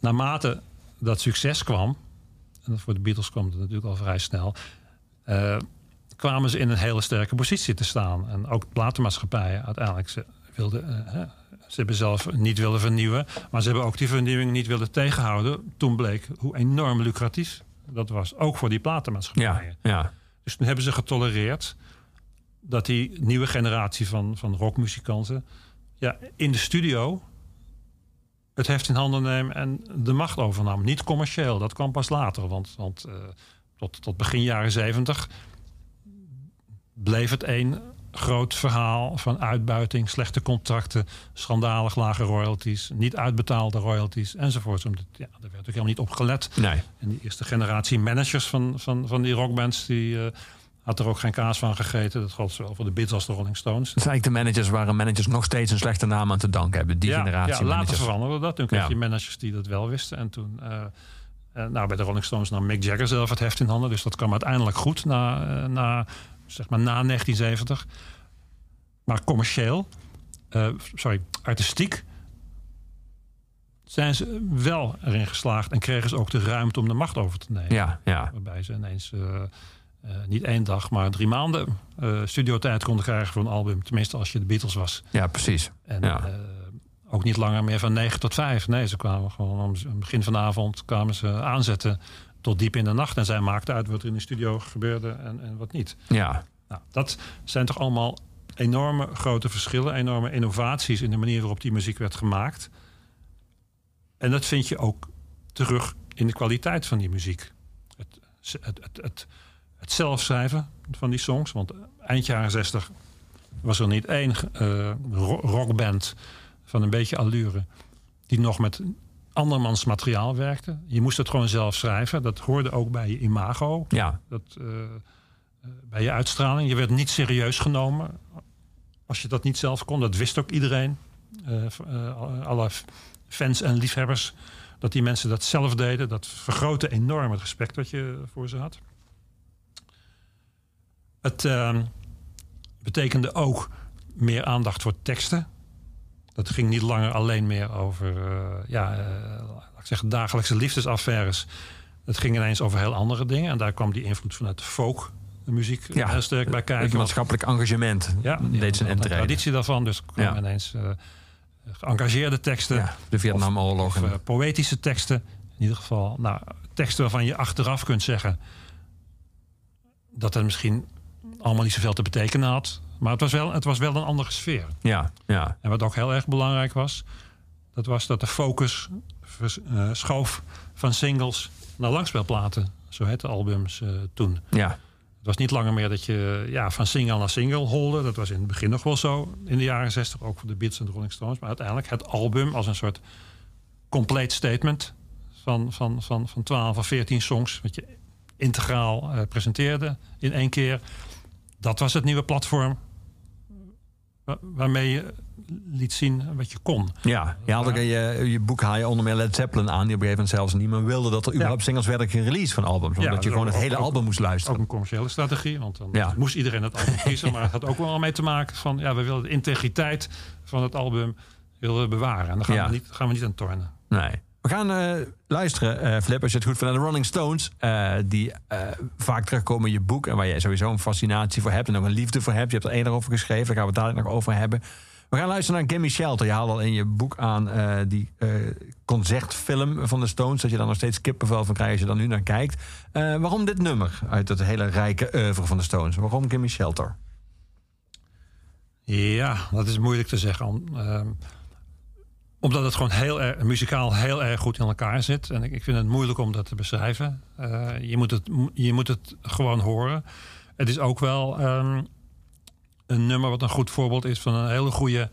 naarmate dat succes kwam... en voor de Beatles kwam het natuurlijk al vrij snel... eh, kwamen ze in een hele sterke positie te staan. En ook platenmaatschappijen uiteindelijk... Ze, wilden, eh, ze hebben zelf niet willen vernieuwen... maar ze hebben ook die vernieuwing niet willen tegenhouden. Toen bleek hoe enorm lucratief dat was. Ook voor die
Ja,
platenmaatschappijen.
ja.
Dus toen hebben ze getolereerd dat die nieuwe generatie van, van rockmuzikanten ja, in de studio het heft in handen nemen en de macht overnam. Niet commercieel, dat kwam pas later. Want, want eh, tot, tot begin jaren zeventig bleef het één groot verhaal van uitbuiting, slechte contracten, schandalig lage royalties, niet uitbetaalde royalties enzovoort. Omdat, ja, daar werd ook helemaal niet op gelet.
Nee.
En die eerste generatie managers van, van, van die rockbands... die eh, had er ook geen kaas van gegeten. Dat geldt zowel voor de Beatles als de Rolling Stones.
Zijn eigenlijk de managers waar managers nog steeds een slechte naam aan te danken hebben. Die
ja,
generatie
ja, later veranderde dat. Toen kreeg
Ja.
je managers die dat wel wisten. En toen... eh, eh, nou, bij de Rolling Stones nam Mick Jagger zelf het heft in handen. Dus dat kwam uiteindelijk goed na, na, zeg maar na 1970. Maar commercieel, eh, sorry, artistiek... zijn ze wel erin geslaagd... en kregen ze ook de ruimte om de macht over te nemen.
Ja, ja.
Waarbij ze ineens eh, eh, niet één dag, maar drie maanden studiotijd konden krijgen voor een album. Tenminste, als je de Beatles was.
ja, precies.
En
Ja.
ook niet langer meer van 9 tot 5. Nee, ze kwamen gewoon om het begin van de avond kwamen ze aanzetten tot diep in de nacht. En zij maakten uit wat er in de studio gebeurde en, en wat niet.
Ja,
Nou, dat zijn toch allemaal enorme grote verschillen, enorme innovaties in de manier waarop die muziek werd gemaakt. En dat vind je ook terug in de kwaliteit van die muziek. Het, het, het, het, het zelfschrijven van die songs. Want eind jaren 60 was er niet één ro- rockband van een beetje allure die nog met andermans materiaal werkte. Je moest het gewoon zelf schrijven. Dat hoorde ook bij je imago
ja.
dat, eh, eh, bij je uitstraling. Je werd niet serieus genomen als je dat niet zelf kon. Dat wist ook iedereen. Eh, alle fans en liefhebbers. Dat die mensen dat zelf deden. Dat vergrootte enorm het respect dat je voor ze had. Het ehm, betekende ook meer aandacht voor teksten. Dat ging niet langer alleen meer over eh, ja, eh, laat ik zeggen, dagelijkse liefdesaffaires. Het ging ineens over heel andere dingen. En daar kwam die invloed vanuit de folk muziek
Ja,
heel sterk bij
Het
kijken.
maatschappelijk engagement
Ja,
deed zijn intrede.
traditie daarvan. Dus
Ja.
ineens eh, geëngageerde teksten.
Ja, de Vietnamoorlog.
Of eh, poëtische teksten. In ieder geval nou, teksten waarvan je achteraf kunt zeggen... dat het misschien allemaal niet zoveel te betekenen had. Maar het was wel, het was wel een andere sfeer.
ja, ja,
En wat ook heel erg belangrijk was... dat was dat de focus vers- eh, schoof van singles naar langspeelplaten. Zo heette albums eh, toen.
ja.
Het was niet langer meer dat je ja, van single naar single holde. Dat was in het begin nog wel zo. In de jaren 60, ook voor de Beatles en de Rolling Stones. Maar uiteindelijk het album als een soort compleet statement... van, van, van, van 12 of 14 songs... wat je integraal eh, presenteerde in één keer. Dat was het nieuwe platform... wa- waarmee je liet zien wat je kon.
Ja, je, had ook in je, je boek haal je onder meer Led Zeppelin aan... die op een gegeven moment zelfs niet meer wilde... dat er überhaupt singles werden gereleased van albums. Omdat
Ja,
je gewoon het
ook-
hele
ook-
album moest
Ook
luisteren.
een commerciële strategie, want dan
Ja.
moest iedereen het album kiezen. Maar het had ook wel mee te maken van... ja, we willen de integriteit van het album willen bewaren. En daar gaan,
Ja.
we, niet, gaan we niet aan tornen.
Nee. We gaan eh, luisteren, eh, Flip, als je het goed vindt, naar de Rolling Stones. eh, die vaak terugkomen in je boek. En waar je sowieso een fascinatie voor hebt. En ook een liefde voor hebt. Je hebt er eerder over geschreven. Daar gaan we het dadelijk nog over hebben. We gaan luisteren naar Gimme Shelter. Je haalde al in je boek aan die concertfilm van de Stones. Dat je dan nog steeds kippenvel van krijgt als je dan nu naar kijkt. Waarom dit nummer uit het hele rijke oeuvre van de Stones? Waarom Gimme Shelter?
Ja, dat is moeilijk te zeggen. Ehm, omdat het gewoon heel muzikaal heel erg goed in elkaar zit. En ik, ik vind het moeilijk om dat te beschrijven. Eh, je, moet het, je moet het gewoon horen. Het is ook wel ehm, een nummer wat een goed voorbeeld is van een hele goede,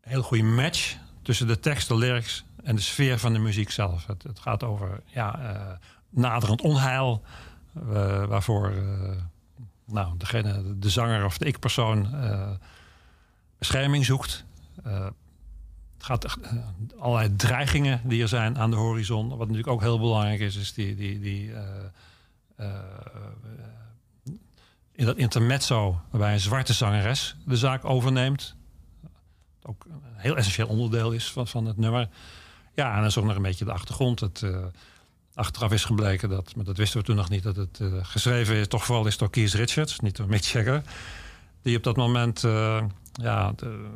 hele goede match tussen de tekst, de lyrics en de sfeer van de muziek zelf. Het, het gaat over ja, eh, naderend onheil, eh, waarvoor nou, degene, de zanger of de ik-persoon bescherming zoekt. Gaat eh, allerlei dreigingen die er zijn aan de horizon. Wat natuurlijk ook heel belangrijk is, is die, die, die eh, eh, in dat intermezzo waarbij een zwarte zangeres de zaak overneemt. Ook een heel essentieel onderdeel is van, van het nummer. Ja, en dan is ook nog een beetje de achtergrond. Het, achteraf is gebleken dat, maar dat wisten we toen nog niet, dat het geschreven is, toch vooral is door Keith Richards, niet door Mick Jagger. Die op dat moment ja, de,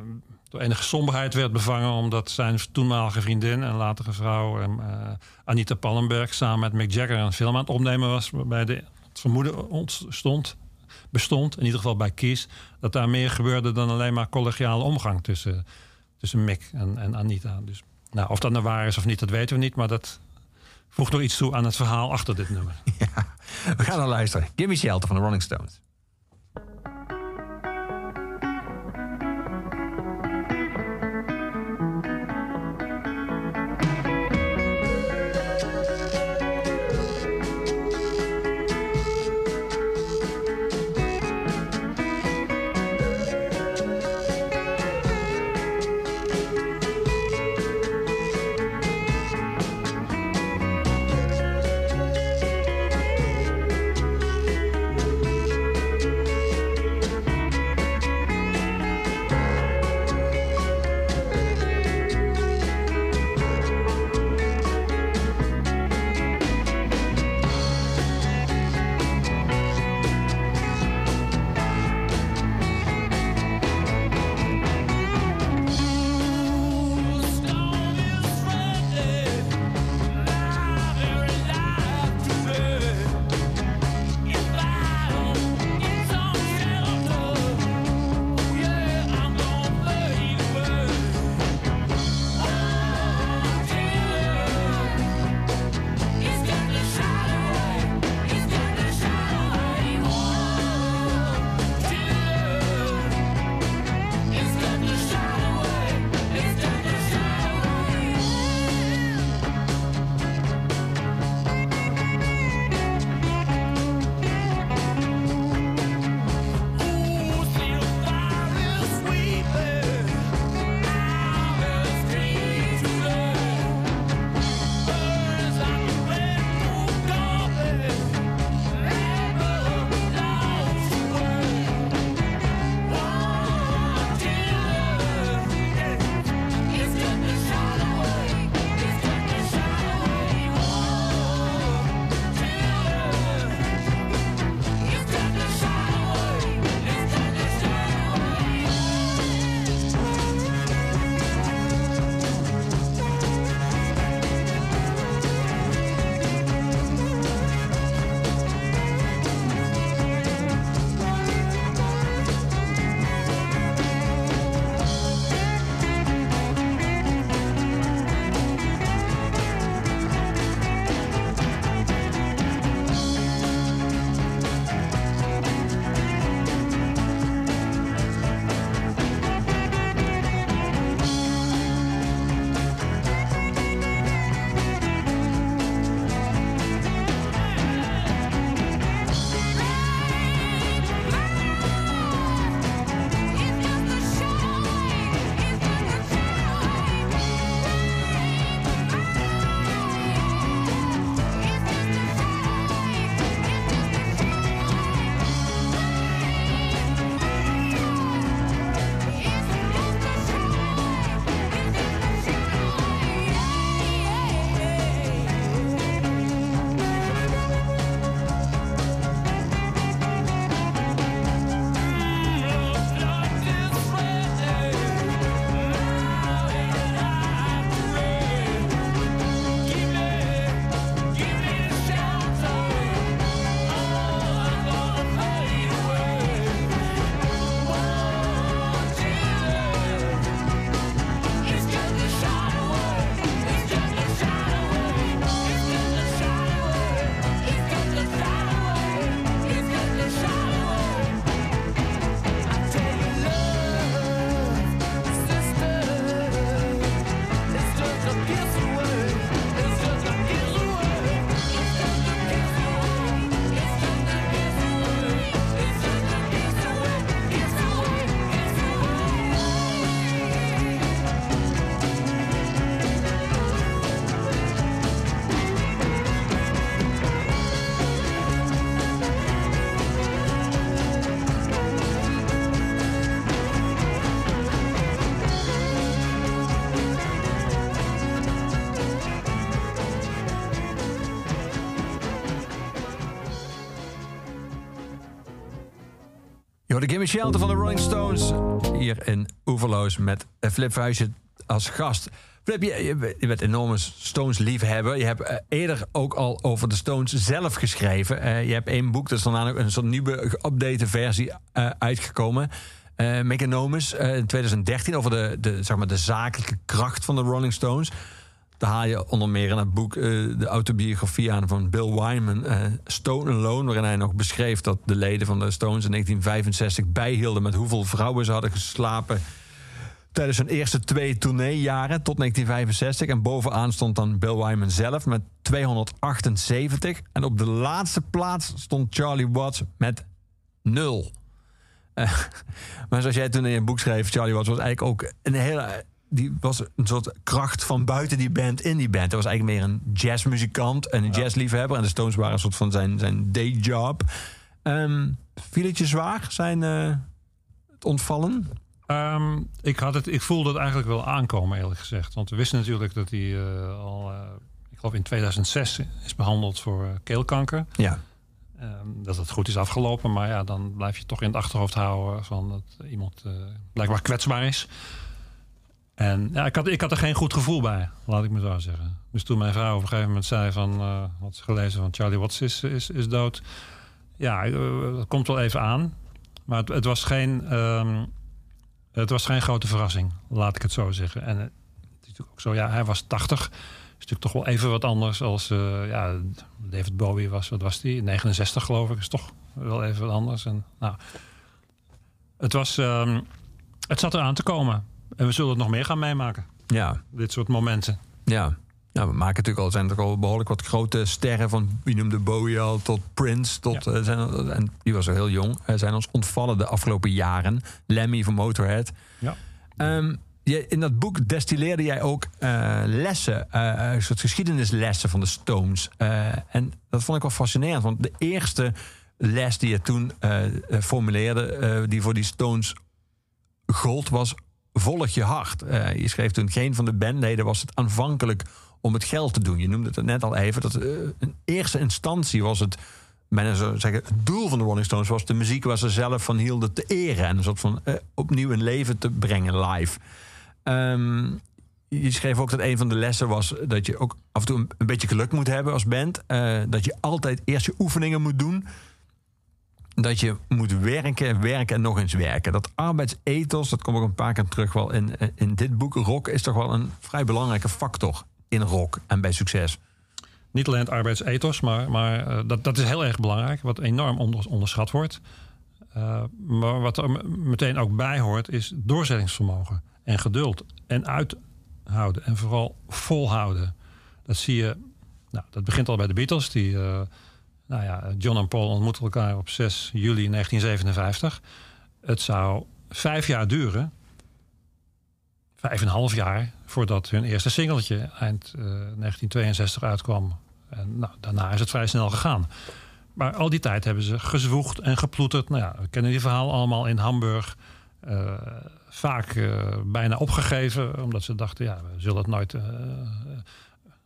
door enige somberheid werd bevangen, omdat zijn toenmalige vriendin en latere vrouw eh, Anita Pallenberg samen met Mick Jagger een film aan het opnemen was, waarbij de, het vermoeden ontstond, bestond, in ieder geval bij Keith, dat daar meer gebeurde dan alleen maar collegiale omgang tussen, tussen Mick en, en Anita. Dus nou, of dat nou waar is of niet, dat weten we niet, maar dat voegt nog iets toe aan het verhaal achter dit nummer. [laughs]
We gaan naar luisteren. Gimme Shelter van de Rolling Stones.
Gimme
Shelter van de Rolling Stones hier in Oeverloos met Flip Vuijsje als gast. Flip, je, je, bent enorme Stones-liefhebber. Je hebt eh, eerder ook al over de Stones zelf geschreven. Je hebt één boek, dat is dan ook een soort nieuwe geüpdate versie uh, uitgekomen. Uh, Mechanomus in 2013 over de, de, zeg maar de zakelijke kracht van de Rolling Stones. Daar haal je onder meer in het boek uh, de autobiografie aan van Bill Wyman, uh, Stone Alone, waarin hij nog beschreef dat de leden van de Stones in 1965 bijhielden met hoeveel vrouwen ze hadden geslapen tijdens hun eerste twee tourneejaren tot 1965. En bovenaan stond dan Bill Wyman zelf met 278. En op de laatste plaats stond Charlie Watts met 0. Uh, [laughs] maar zoals jij toen in je boek schreef, Charlie Watts was eigenlijk ook een hele die was een soort kracht van buiten die band in die band. Hij was eigenlijk meer een jazzmuzikant en een ja. jazzliefhebber. En de Stones waren een soort van zijn, zijn dayjob. Um, viel het je zwaar, zijn uh, het ontvallen?
Um, ik, had het, ik voelde het eigenlijk wel aankomen, eerlijk gezegd. Want we wisten natuurlijk dat hij uh, al, uh, ik geloof in 2006 is behandeld voor keelkanker.
Ja.
Um, dat het goed is afgelopen. Maar ja, dan blijf je toch in het achterhoofd houden van dat iemand blijkbaar kwetsbaar is. En ja, ik had, ik had er geen goed gevoel bij, laat ik me zo zeggen. Dus toen mijn vrouw op een gegeven moment zei van... Had ze gelezen van Charlie Watts is, is, is dood. Ja, uh, dat komt wel even aan. Maar het, was geen... Um, het was geen grote verrassing, laat ik het zo zeggen. En het is natuurlijk ook zo, ja, hij was 80. Is natuurlijk toch wel even wat anders als... Ja, David Bowie was, wat was die? 69 geloof ik, is toch wel even wat anders. En, nou, het was... Um, het zat eraan te komen. En we zullen het nog meer gaan meemaken.
Ja.
Dit soort momenten.
Ja. Nou, we maken natuurlijk al, zijn er al behoorlijk wat grote sterren van wie noemde Bowie al tot Prince. Tot, ja. uh, zijn, en die was al heel jong. Uh, zijn ons ontvallen de afgelopen jaren. Lemmy van Motorhead.
Ja.
Um, je, in dat boek destilleerde jij ook uh, lessen, een soort geschiedenislessen van de Stones. en dat vond ik wel fascinerend, want de eerste les die je toen formuleerde, die voor die Stones gold, was volg je hart. Uh, je schreef toen geen van de bandleden was het aanvankelijk om het geld te doen. Je noemde het net al even. Dat in eerste instantie was het zo zeggen, het doel van de Rolling Stones was de muziek waar ze zelf van hielden te eren en een soort van uh, opnieuw in leven te brengen live. Um, je schreef ook dat een van de lessen was dat je ook af en toe een, een beetje geluk moet hebben als band. dat je altijd eerst je oefeningen moet doen dat je moet werken, werken en nog eens werken. Dat arbeidsethos, dat komt ook een paar keer terug wel in, in dit boek. Rock is toch wel een vrij belangrijke factor in rock en bij succes.
Niet alleen het arbeidsethos, maar, maar uh, dat, dat is heel erg belangrijk. Wat enorm onder, onderschat wordt. Uh, maar wat er meteen ook bij hoort, is doorzettingsvermogen. En geduld. En uithouden. En vooral volhouden. Dat zie je... Nou, dat begint al bij de Beatles. Die... nou ja, John en Paul ontmoeten elkaar op 6 juli 1957. Het zou vijf jaar duren, vijf en een half jaar, voordat hun eerste singeltje eind uh, 1962 uitkwam. En nou, daarna is het vrij snel gegaan. Maar al die tijd hebben ze gezwoegd en geploeterd. Nou ja, we kennen die verhaal allemaal in Hamburg. Uh, vaak uh, bijna opgegeven, omdat ze dachten, ja, we zullen het nooit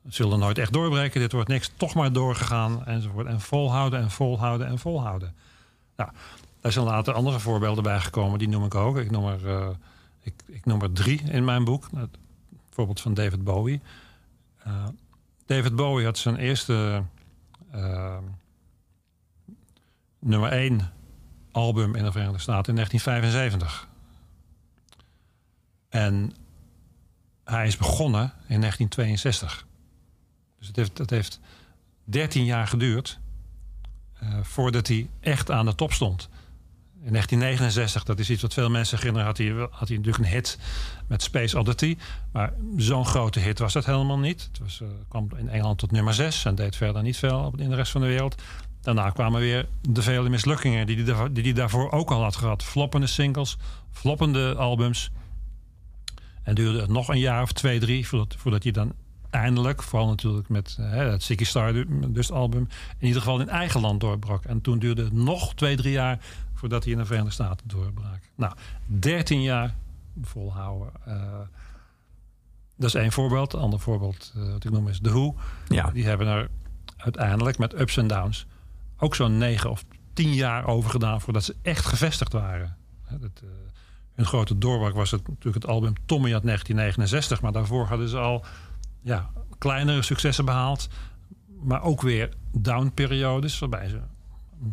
zullen nooit echt doorbreken. Dit wordt niks. Toch maar doorgegaan enzovoort. En volhouden en volhouden en volhouden. Nou, daar zijn later andere voorbeelden bij gekomen. Die noem ik ook. Ik noem er, uh, ik, ik, noem er drie in mijn boek. Het voorbeeld van David Bowie. Uh, David Bowie had zijn eerste uh, nummer één album in de Verenigde Staten in 1975. En hij is begonnen in 1962. Dus het heeft, het heeft 13 jaar geduurd uh, voordat hij echt aan de top stond. In 1969, dat is iets wat veel mensen herinneren, had hij, had hij natuurlijk een hit met Space Oddity. Maar zo'n grote hit was dat helemaal niet. Het was, uh, kwam in Engeland tot nummer 6 en deed verder niet veel in de rest van de wereld. Daarna kwamen weer de vele mislukkingen die hij daarvoor ook al had gehad. Floppende singles, floppende albums. En duurde het nog een jaar of twee, drie voordat, voordat hij dan eindelijk, vooral natuurlijk met uh, het Ziggy Stardust album, in ieder geval in eigen land doorbrak. En toen duurde het nog twee, drie jaar voordat hij in de Verenigde Staten doorbrak. Nou, 13 jaar volhouden. Uh, dat is één voorbeeld. Een ander voorbeeld, uh, wat ik noem, is The Who.
Ja.
Die hebben er uiteindelijk met ups en downs ook zo'n negen of tien jaar over gedaan voordat ze echt gevestigd waren. Hè, dat, eh, hun grote doorbraak was het, natuurlijk het album Tommy uit 1969. Maar daarvoor hadden ze al ja, kleinere successen behaald. Maar ook weer downperiodes waarbij ze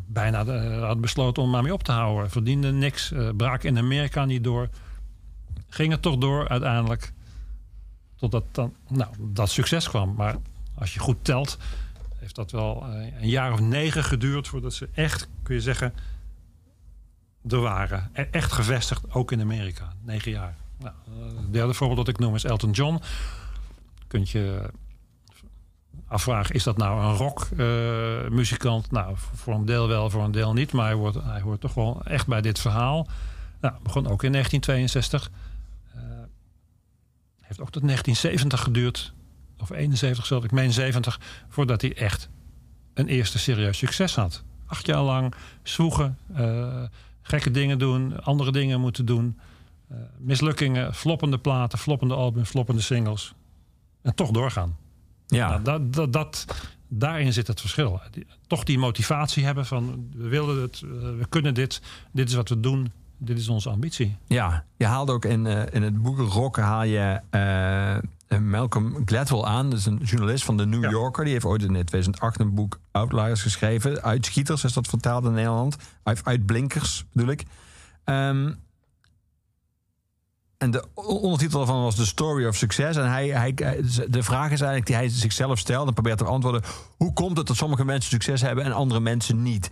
bijna hadden besloten om maar mee op te houden. Verdienden niks, eh, braken in Amerika niet door. Ging het toch door uiteindelijk. Totdat dan, nou, dat succes kwam. Maar als je goed telt, heeft dat wel eh, een jaar of negen geduurd voordat ze echt, kun je zeggen, er waren. E- Echt gevestigd, ook in Amerika. Negen jaar. Nou, eh, het derde voorbeeld dat ik noem is Elton John. Kunt je afvragen, is dat nou een rockmuzikant? muzikant? nou, voor een deel wel, voor een deel niet. Maar hij hoort, hij hoort toch wel echt bij dit verhaal. Nou, begon ook in 1962. Eh, heeft ook tot 1970 geduurd. Of 71 zelf, ik meen 70. Voordat hij echt een eerste serieus succes had. Acht jaar lang zwoegen, eh, gekke dingen doen, andere dingen moeten doen. eh, mislukkingen, floppende platen, floppende albums, floppende singles. En toch doorgaan.
Ja,
Nou, dat, dat, dat, daarin zit het verschil. Toch die motivatie hebben van we willen het, eh, we kunnen dit, dit is wat we doen, dit is onze ambitie.
ja. je haalt ook in, eh, in het boek Rock haal je eh, Malcolm Gladwell aan. Dat is een journalist van de New
Ja.
Yorker. Die heeft ooit in 2008 een boek Outliers geschreven. Uitschieters is dat vertaald in Nederland. Uit, uitblinkers bedoel ik. Ehm, en de ondertitel daarvan was The Story of Success. En hij, hij, de vraag is eigenlijk die hij zichzelf stelt en probeert te beantwoorden. Hoe komt het dat sommige mensen succes hebben en andere mensen niet?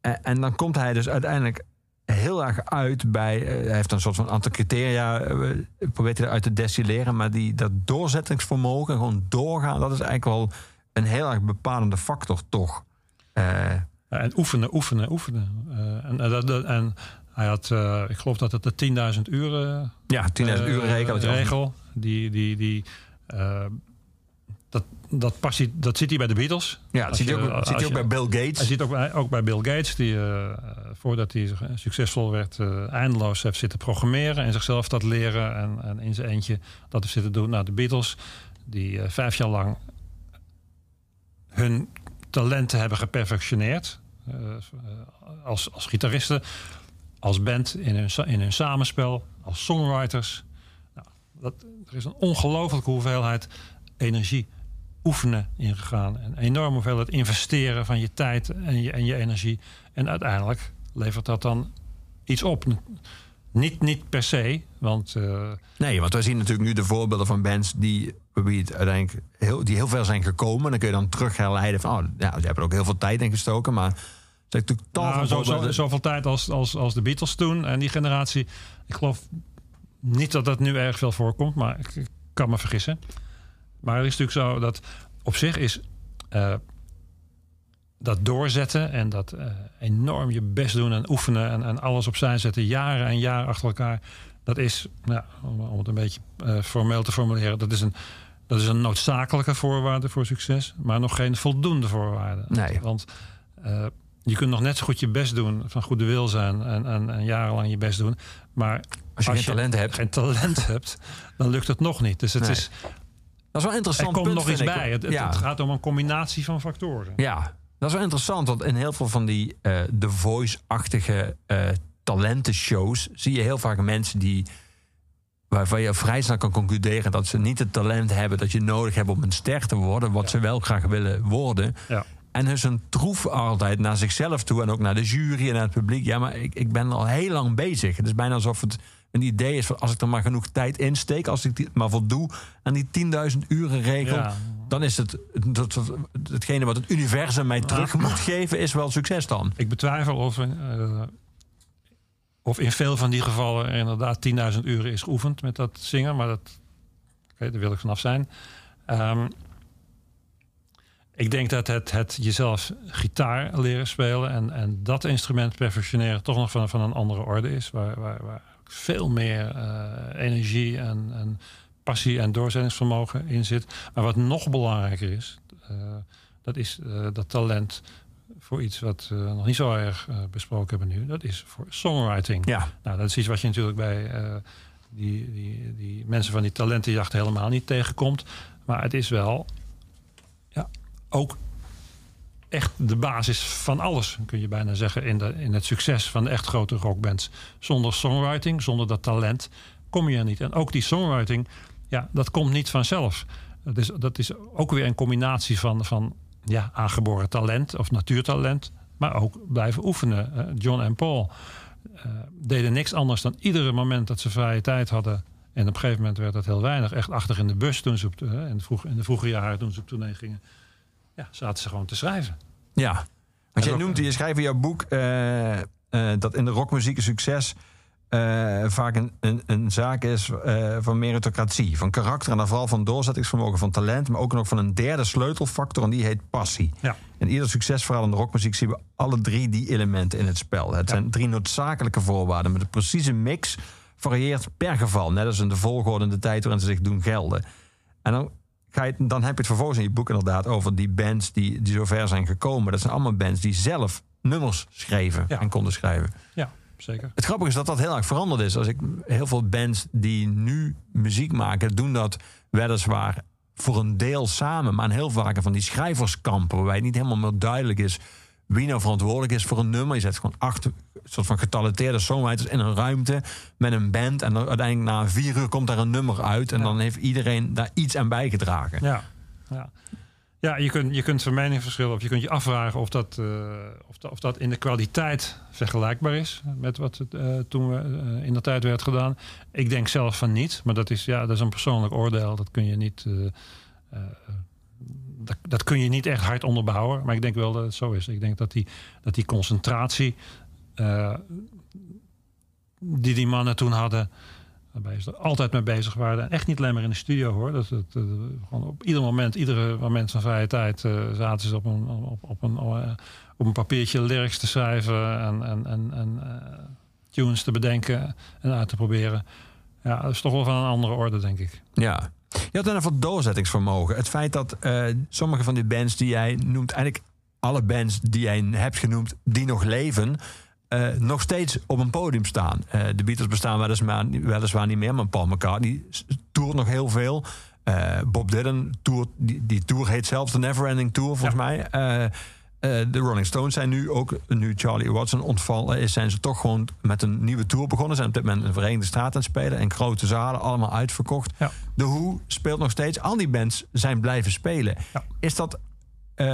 En, en dan komt hij dus uiteindelijk heel erg uit bij. eh, hij heeft een soort van aantal criteria. eh, probeert hij eruit te destilleren. Maar die, dat doorzettingsvermogen, gewoon doorgaan, dat is eigenlijk wel een heel erg bepalende factor, toch? Eh,
En oefenen, oefenen, oefenen. En, en hij had, eh, ik geloof dat het de 10.000 uur
ja, 10.000 uur regel. dat je al-
regel. Die, die, die, eh, dat, dat, past hij, dat zit hij bij de Beatles.
Ja, dat
je-
ook,
als
ook bij Bill Gates.
Hij ziet ook bij, ook bij Bill Gates, die eh, eh, voordat hij succesvol werd, eh, eindeloos heeft zitten programmeren en zichzelf dat leren en, en in zijn eentje dat heeft zitten doen. Nou, de Beatles, die eh, vijf jaar lang hun talenten hebben geperfectioneerd. eh, eh, als, als gitaristen, als band in hun, in hun samenspel, als songwriters. Nou, dat, er is een ongelofelijke hoeveelheid energie oefenen ingegaan. Een enorme hoeveelheid investeren van je tijd en je, en je energie. En uiteindelijk levert dat dan iets op. Niet, niet per se, want eh,
Nee, want we zien natuurlijk nu de voorbeelden van bands die, wie het uiteindelijk heel, die heel ver zijn gekomen. Dan kun je dan terug herleiden van, oh, ja, ze hebben er ook heel veel tijd in gestoken. Maar natuurlijk tal
nou,
van
zo, zo, zoveel tijd als, als, als de Beatles toen en die generatie. Ik geloof niet dat dat nu erg veel voorkomt, maar ik, ik kan me vergissen. Maar het is natuurlijk zo dat op zich is eh, dat doorzetten en dat eh, enorm je best doen en oefenen en, en alles opzij zetten, jaren en jaren achter elkaar. Dat is, nou, om, het een beetje eh, formeel te formuleren, dat is, een, dat is een noodzakelijke voorwaarde voor succes, maar nog geen voldoende voorwaarde.
Nee.
Want eh, je kunt nog net zo goed je best doen, van goede wil zijn en, en, en jarenlang je best doen. Maar
als je geen talent hebt.
geen talent [laughs] hebt, dan lukt het nog niet. Dus het
Nee.
is,
Dat is wel
er
interessant.
komt
punt,
nog iets bij. Het, het,
ja.
het gaat om een combinatie van factoren.
ja, dat is wel interessant. Want in heel veel van die eh The Voice-achtige eh talentenshows... zie je heel vaak mensen die... waarvan je vrij snel kan concluderen... dat ze niet het talent hebben dat je nodig hebt om een ster te worden... wat
Ja.
ze wel graag willen worden.
Ja.
En dus een troef altijd naar zichzelf toe en ook naar de jury en naar het publiek. Ja, maar ik, ik ben al heel lang bezig. Het is bijna alsof het een idee is van als ik er maar genoeg tijd in steek, als ik die maar voldoe aan die 10.000 uren regel,
Ja.
dan is het dat, hetgene wat het universum mij terug moet geven, is wel succes dan.
Ik betwijfel of, eh, of in veel van die gevallen er inderdaad 10.000 uren is geoefend met dat zingen. Maar dat, oké, daar wil ik vanaf zijn. Ehm, ik denk dat het, het jezelf gitaar leren spelen en, en dat instrument perfectioneren toch nog van, van een andere orde is. Waar, waar, waar veel meer eh, energie en, en passie en doorzettingsvermogen in zit. Maar wat nog belangrijker is, eh, dat is eh, dat talent voor iets wat we nog niet zo erg besproken hebben nu. Dat is voor songwriting.
Ja,
Nou, dat is iets wat je natuurlijk bij die, die, die mensen van die talentenjacht helemaal niet tegenkomt. Maar het is wel ook echt de basis van alles, kun je bijna zeggen, in, de, in het succes van de echt grote rockbands. Zonder songwriting, zonder dat talent, kom je er niet. En ook die songwriting, ja, dat komt niet vanzelf. Dat is, dat is ook weer een combinatie van, van ja, aangeboren talent of natuurtalent, maar ook blijven oefenen. Eh, John en Paul uh, deden niks anders dan iedere moment dat ze vrije tijd hadden. En op een gegeven moment werd dat heel weinig. Echt achter in de bus toen ze op de, in, de vroeg, in de vroege jaren toen ze op tournee gingen. Ja, zaten ze gewoon te schrijven.
Ja, want jij noemt, je schrijft in jouw boek uh, uh, dat in de rockmuziek een succes uh, vaak een, een, een, zaak is van meritocratie, van karakter en dan vooral van doorzettingsvermogen, van talent, maar ook nog van een derde sleutelfactor en die heet passie.
Ja.
In ieder succesverhaal in de rockmuziek zien we alle drie die elementen in het spel. Het ja. zijn drie noodzakelijke voorwaarden met een precieze mix varieert per geval, net als in de volgorde en de tijd waarin ze zich doen gelden. En dan ga je, dan heb je het vervolgens in je boek inderdaad over die bands die, die zover zijn gekomen. Dat zijn allemaal bands die zelf nummers schreven
Ja.
en konden schrijven.
Ja, zeker.
Het grappige is dat dat heel erg veranderd is. Als ik heel veel bands die nu muziek maken, doen dat weliswaar voor een deel samen, maar heel vaak van die schrijverskampen, waarbij het niet helemaal meer duidelijk is wie nou verantwoordelijk is voor een nummer. Je zet gewoon acht soort van getalenteerde songwriters in een ruimte met een band. En dan uiteindelijk na vier uur komt daar een nummer uit. En
Ja.
dan heeft iedereen daar iets aan bijgedragen.
Ja, ja. ja je, kunt, je kunt van mening verschillen. Of je kunt je afvragen of dat, eh, of, dat, of dat in de kwaliteit vergelijkbaar is. Met wat het, eh, toen we, eh, in de tijd werd gedaan. Ik denk zelf van niet. Maar dat is, ja, dat is een persoonlijk oordeel. Dat kun je niet... dat, dat kun je niet echt hard onderbouwen. Maar ik denk wel dat het zo is. Ik denk dat die, dat die concentratie... eh, die die mannen toen hadden... Waarbij ze er altijd mee bezig waren. En echt niet alleen maar in de studio hoor. Dat, dat, dat- gewoon op ieder moment, iedere moment van vrije tijd eh, zaten ze op een, op, op, een, eh, op een papiertje lyrics te schrijven en, en, en, en eh, tunes te bedenken en uit te proberen. Ja, dat is toch wel van een andere orde, denk ik.
Ja. Je had dan even doorzettingsvermogen. Het feit dat eh, sommige van die bands die jij noemt, eigenlijk alle bands die jij hebt genoemd, die nog leven, eh, nog steeds op een podium staan. Eh, de Beatles bestaan weliswaar, weliswaar niet meer, maar Paul McCartney toert nog heel veel. Bob Dylan toert, die, die tour heet zelfs de Neverending Tour volgens mij. Eh, de Rolling Stones zijn nu ook, nu Charlie Watson ontvallen is, zijn ze toch gewoon met een nieuwe tour begonnen. Zijn op dit moment in de Verenigde Staten aan het spelen. En grote zalen, allemaal uitverkocht.
Ja.
De Who speelt nog steeds. Al die bands zijn blijven spelen.
Ja.
Is dat eh,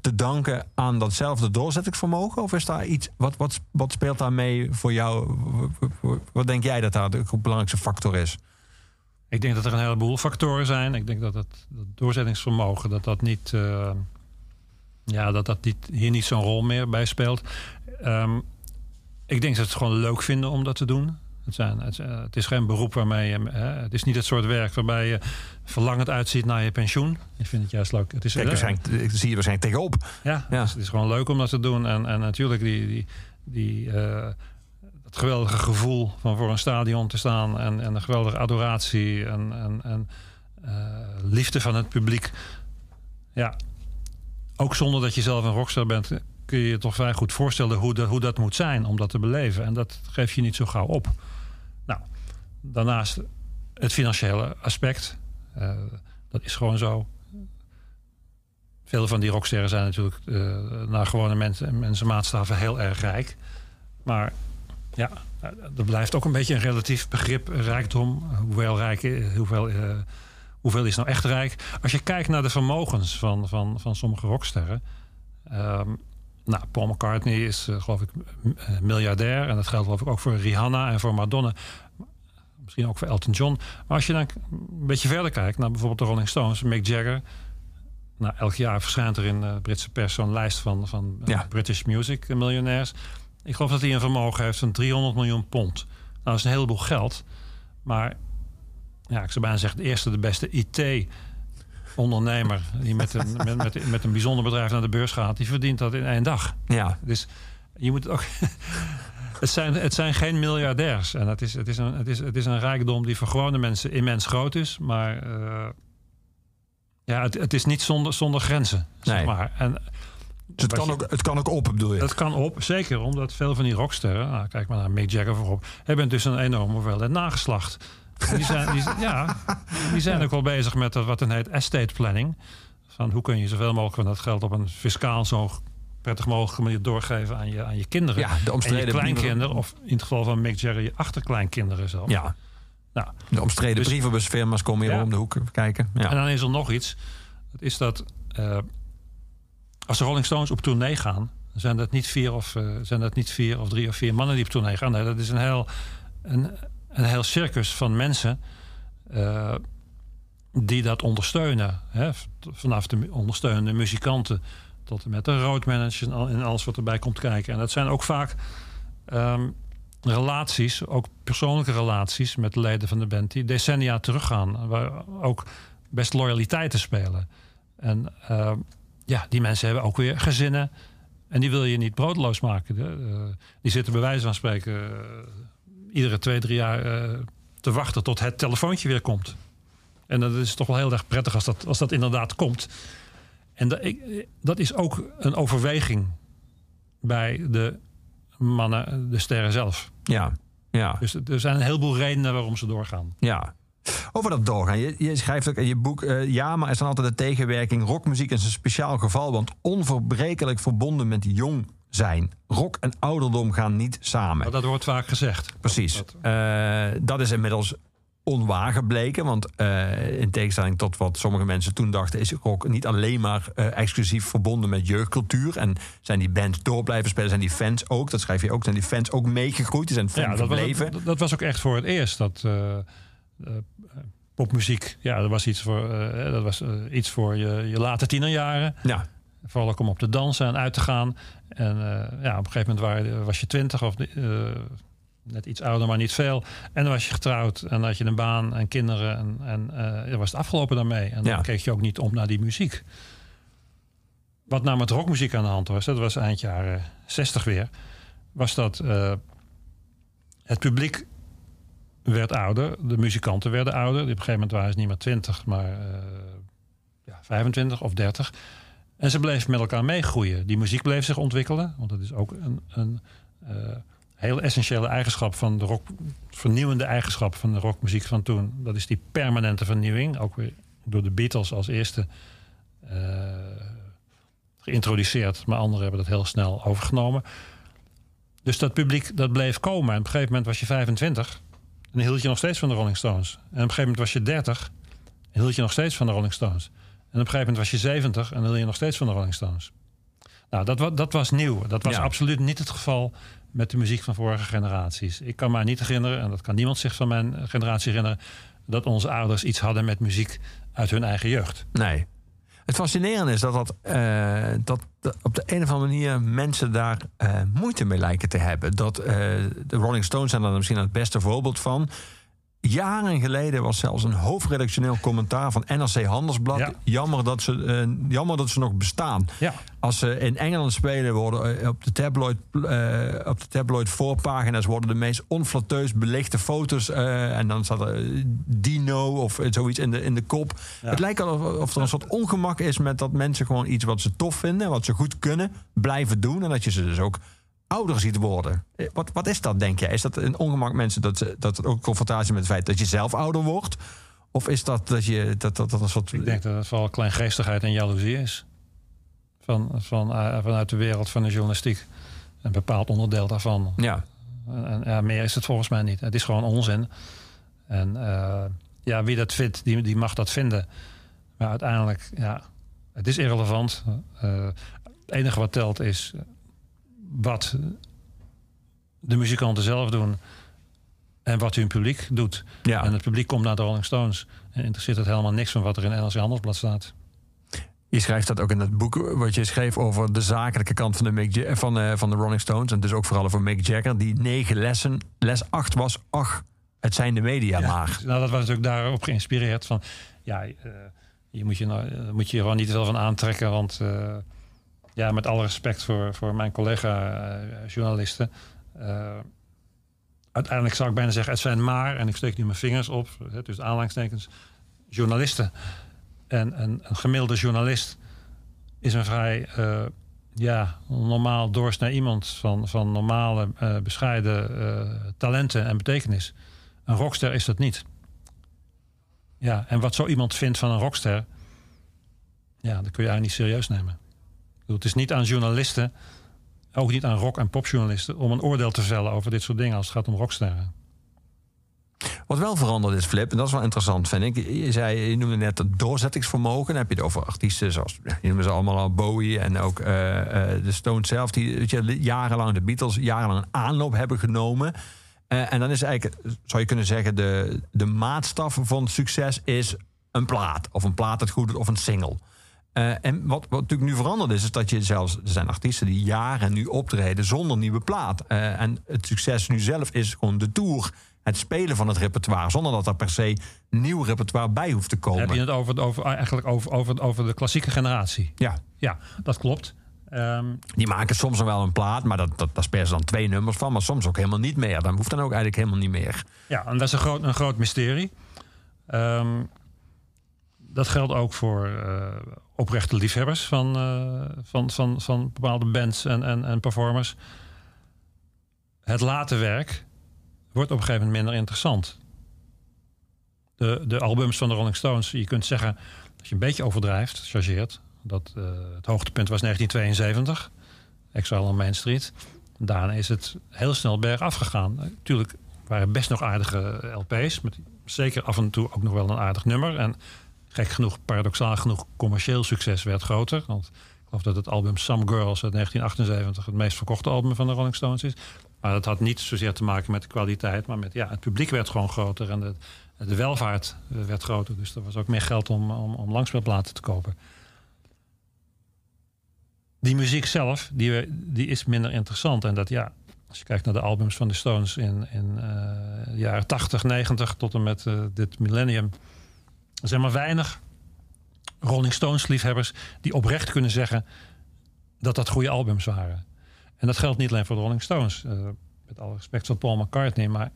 te danken aan datzelfde doorzettingsvermogen? Of is daar iets, wat, wat, wat speelt daarmee voor jou? Wat denk jij dat daar de belangrijkste factor is?
Ik denk dat er een heleboel factoren zijn. Ik denk dat het dat doorzettingsvermogen, dat dat niet, eh, ja, dat dat niet, hier niet zo'n rol meer bij speelt. Ehm, ik denk dat ze het gewoon leuk vinden om dat te doen. Het, zijn, het, eh, het is geen beroep waarmee je. hè, het is niet het soort werk waarbij je verlangend uitziet naar je pensioen. Ik vind het juist leuk. Het is
Kijk,
eh,
waarschijnlijk, ik zie je waarschijnlijk tegenop.
ja,
Ja.
Dus het is gewoon leuk om dat te doen. En, en natuurlijk die, die, die, eh, het geweldige gevoel van voor een stadion te staan. En, en een geweldige adoratie en, en, en eh, liefde van het publiek. Ja, ook zonder dat je zelf een rockster bent... kun je je toch vrij goed voorstellen hoe, dat hoe dat moet zijn om dat te beleven. En dat geef je niet zo gauw op. Nou, daarnaast het financiële aspect. Eh, dat is gewoon zo. Veel van die rocksterren zijn natuurlijk eh, naar gewone mensen, mensenmaatstaven heel erg rijk. Maar ja, eh, er blijft ook een beetje een relatief begrip eh, rijkdom. Hoeveel, rijk, eh, eh, hoeveel is nou echt rijk? Als je kijkt naar de vermogens van, van, van sommige rocksterren. ehm, nou, Paul McCartney is eh, geloof ik eh, miljardair. En dat geldt geloof ik ook voor Rihanna en voor Madonna. Misschien ook voor Elton John. Maar als je dan een beetje verder kijkt naar bijvoorbeeld de Rolling Stones, Mick Jagger. Nou, elk jaar verschijnt er in de Britse pers zo'n lijst van, van eh,
Ja.
British Music miljonairs. Ik geloof dat hij een vermogen heeft van 300 miljoen pond. Nou, dat is een heleboel geld. Maar ja, ik zou bijna zeggen, de eerste, de beste IT-ondernemer... die met een, met, met, met een bijzonder bedrijf naar de beurs gaat... die verdient dat in één dag.
Ja,
Dus je moet het ook... [laughs] Het zijn, het zijn geen miljardairs. En het is, het, is een, het, is, het is een rijkdom die voor gewone mensen immens groot is. Maar eh, ja, het, het is niet zonder, zonder grenzen. Zeg
Nee.
maar. En
dus het kan,
je-
ook, het kan ook op, bedoel je?
dat kan op, zeker omdat veel van die rocksterren, nou, kijk maar naar Mick Jagger voorop, hebben dus een enorme hoeveelheid nageslacht. Die zijn, die, ja, die zijn ook wel bezig met dat wat dan heet estate planning. Van hoe kun je zoveel mogelijk van dat geld op een fiscaal zo prettig mogelijke manier doorgeven aan je, aan je kinderen.
Ja, de
en je
omstreden
kleinkinderen, of in het geval van Mick Jagger, je achterkleinkinderen zelf.
Ja,
Nou,
de omstreden
Dus-
brievenbusfirma's komen hier
Ja.
om de hoek kijken. Ja.
En dan is er nog iets. Dat is dat eh, als de Rolling Stones op tournee gaan, zijn dat niet vier of eh, zijn dat niet vier of drie of vier mannen die op tournee gaan. Nee, dat is een heel, een, een heel circus van mensen eh, die dat ondersteunen. Hè? Vanaf de ondersteunende muzikanten tot en met de roadmanagers en al- en alles wat erbij komt kijken. En dat zijn ook vaak ehm, relaties, ook persoonlijke relaties met de leden van de band, die decennia teruggaan. Waar ook best loyaliteiten spelen. En eh, ja, die mensen hebben ook weer gezinnen. En die wil je niet broodloos maken. Eh, die zitten bij wijze van spreken eh, iedere twee, drie jaar eh, te wachten tot het telefoontje weer komt. En dat is toch wel heel erg prettig als dat, als dat inderdaad komt. En dat, ik, dat is ook een overweging bij de mannen, de sterren zelf.
Ja, ja,
Dus er zijn een heleboel redenen waarom ze doorgaan.
ja. Over dat doorgaan. Je, je schrijft ook in je boek... eh, ja, maar er is dan altijd de tegenwerking. Rockmuziek is een speciaal geval... want onverbrekelijk verbonden met jong zijn. Rock en ouderdom gaan niet samen.
Maar dat wordt vaak gezegd.
Precies.
Dat-
Eh, dat is inmiddels onwaar gebleken. Want eh, in tegenstelling tot wat sommige mensen toen dachten... is rock niet alleen maar eh, exclusief verbonden met jeugdcultuur. En zijn die bands door blijven spelen, zijn die fans ook. Dat schrijf je ook. Zijn die fans ook meegegroeid? Die zijn fan
Ja, dat was,
gebleven.
dat, dat was ook echt voor het eerst. Dat popmuziek, ja, dat was iets voor, dat was, iets voor je, je late tienerjaren.
Ja,
Vooral ook om op te dansen en uit te gaan. En eh, ja, op een gegeven moment waren, was je twintig of eh, net iets ouder, maar niet veel. En dan was je getrouwd en had je een baan en kinderen. En, en eh, was het afgelopen daarmee. En dan
Ja.
keek je ook niet om naar die muziek. Wat nou met rockmuziek aan de hand was, dat was eind jaren 60 weer, was dat het publiek werd ouder, de muzikanten werden ouder. Op een gegeven moment waren ze niet meer 20, maar eh, ja, 25 of 30. En ze bleven met elkaar meegroeien. Die muziek bleef zich ontwikkelen, want dat is ook een, een eh, heel essentiële eigenschap van de rock, vernieuwende eigenschap van de rockmuziek van toen. Dat is die permanente vernieuwing, ook weer door de Beatles als eerste eh, geïntroduceerd, maar anderen hebben dat heel snel overgenomen. Dus dat publiek dat bleef komen. En op een gegeven moment was je 25 en hield je nog steeds van de Rolling Stones. En op een gegeven moment was je 30 en hield je nog steeds van de Rolling Stones. En op een gegeven moment was je 70 en dan hield je nog steeds van de Rolling Stones. Nou, dat, dat was nieuw. Dat was
Ja.
absoluut niet het geval met de muziek van vorige generaties. Ik kan me niet herinneren, en dat kan niemand zich van mijn generatie herinneren, dat onze ouders iets hadden met muziek uit hun eigen jeugd.
nee. Het fascinerende is dat, dat, eh, dat, op de een of andere manier mensen daar eh, moeite mee lijken te hebben. Dat eh, de Rolling Stones zijn daar misschien het beste voorbeeld van. Jaren geleden was zelfs een hoofdredactioneel commentaar van NRC Handelsblad.
Ja.
Jammer, dat ze, eh, jammer dat ze nog bestaan.
Ja,
Als ze in Engeland spelen, worden eh, op de tabloid, eh, op de tabloid voorpagina's worden de meest onflatteus belichte foto's. en dan staat er Dino of zoiets in de, in de kop.
Ja.
Het lijkt alsof of er een soort ongemak is met dat mensen gewoon iets wat ze tof vinden, wat ze goed kunnen, blijven doen. En dat je ze dus ook ouder ziet worden. Eh, Wat, wat is dat, denk jij? Is dat een ongemak mensen dat, dat ook confrontatie met het feit dat je zelf ouder wordt? Of is dat dat je dat, dat, dat een soort.
ik denk dat het vooral kleingeestigheid en jaloezie is. Van, van, eh, vanuit de wereld van de journalistiek. Een bepaald onderdeel daarvan.
Ja,
En, ja, meer is het volgens mij niet. Het is gewoon onzin. En eh, ja, wie dat vindt, die, die mag dat vinden. Maar uiteindelijk, ja, het is irrelevant. Het enige wat telt is wat de muzikanten zelf doen en wat hun publiek doet.
ja.
En het publiek komt naar de Rolling Stones en interesseert het helemaal niks van wat er in NRC Handelsblad staat.
Je schrijft dat ook in het boek wat je schreef over de zakelijke kant van de, Mick Ja- van, eh, van de Rolling Stones. En dus ook vooral over Mick Jagger. Die negen lessen, les acht was, ach, het zijn de media maar.
Nou, dat was natuurlijk daarop geïnspireerd. Van, ja, eh, je moet je, nou, eh, moet je er gewoon niet veel van aantrekken. Want ja, met alle respect voor, voor mijn collega-journalisten. uiteindelijk zou ik bijna zeggen, het zijn maar, en ik steek nu mijn vingers op, dus aanhalingstekens, journalisten. En een, een gemiddelde journalist is een vrij eh, ja, normaal doorsnee iemand van, van normale, eh, bescheiden eh, talenten en betekenis. Een rockster is dat niet. Ja, en wat zo iemand vindt van een rockster, Ja, dat kun je eigenlijk niet serieus nemen. Het is niet aan journalisten, ook niet aan rock- en popjournalisten, om een oordeel te vellen over dit soort dingen als het gaat om rocksterren.
Wat wel veranderd is, Flip, en dat is wel interessant, vind ik. Je, zei, je noemde net het doorzettingsvermogen. Dan heb je het over artiesten zoals, je ze allemaal al, Bowie en ook eh, eh, de Stones zelf, die je, jarenlang de Beatles, jarenlang een aanloop hebben genomen. Eh, en dan is eigenlijk, zou je kunnen zeggen, de, de maatstaf van succes is een plaat. Of een plaat dat goed doet, of een single. Eh, en wat, wat natuurlijk nu veranderd is, is dat je zelfs... Er zijn artiesten die jaren nu optreden zonder nieuwe plaat. Eh, en het succes nu zelf is gewoon de tour. Het spelen van het repertoire. Zonder dat er per se nieuw repertoire bij hoeft te
Dan heb je
komen.
het over, over, eigenlijk over, over, over de klassieke generatie.
Ja,
Ja, dat klopt. Ehm,
die maken soms nog wel een plaat. Maar dat, dat, daar spelen ze dan twee nummers van. Maar soms ook helemaal niet meer. Dan hoeft dan ook eigenlijk helemaal niet meer.
Ja, en dat is een groot, een groot mysterie. Ehm, dat geldt ook voor eh, oprechte liefhebbers van, eh, van, van, van bepaalde bands en, en, en performers. Het late werk wordt op een gegeven moment minder interessant. De, de albums van de Rolling Stones, je kunt zeggen, als je een beetje overdrijft, chargeert, dat eh, het hoogtepunt was 1972, Exile on Main Street. Daarna is het heel snel bergaf gegaan. Natuurlijk waren best nog aardige LP's. Met zeker af en toe ook nog wel een aardig nummer. En gek genoeg, paradoxaal genoeg, commercieel succes werd groter. Want ik geloof dat het album Some Girls uit 1978 het meest verkochte album van de Rolling Stones is. Maar dat had niet zozeer te maken met de kwaliteit, maar met ja, het publiek werd gewoon groter en de, de welvaart eh, werd groter. Dus er was ook meer geld om, om, om langspeelplaten te kopen. Die muziek zelf, die, we- die is minder interessant. En dat ja, als je kijkt naar de albums van de Stones in, in eh, de jaren 80, 90 tot en met eh, dit millennium. Er zijn maar weinig Rolling Stones liefhebbers die oprecht kunnen zeggen dat dat goede albums waren. En dat geldt niet alleen voor de Rolling Stones. eh, met alle respect voor Paul McCartney, maar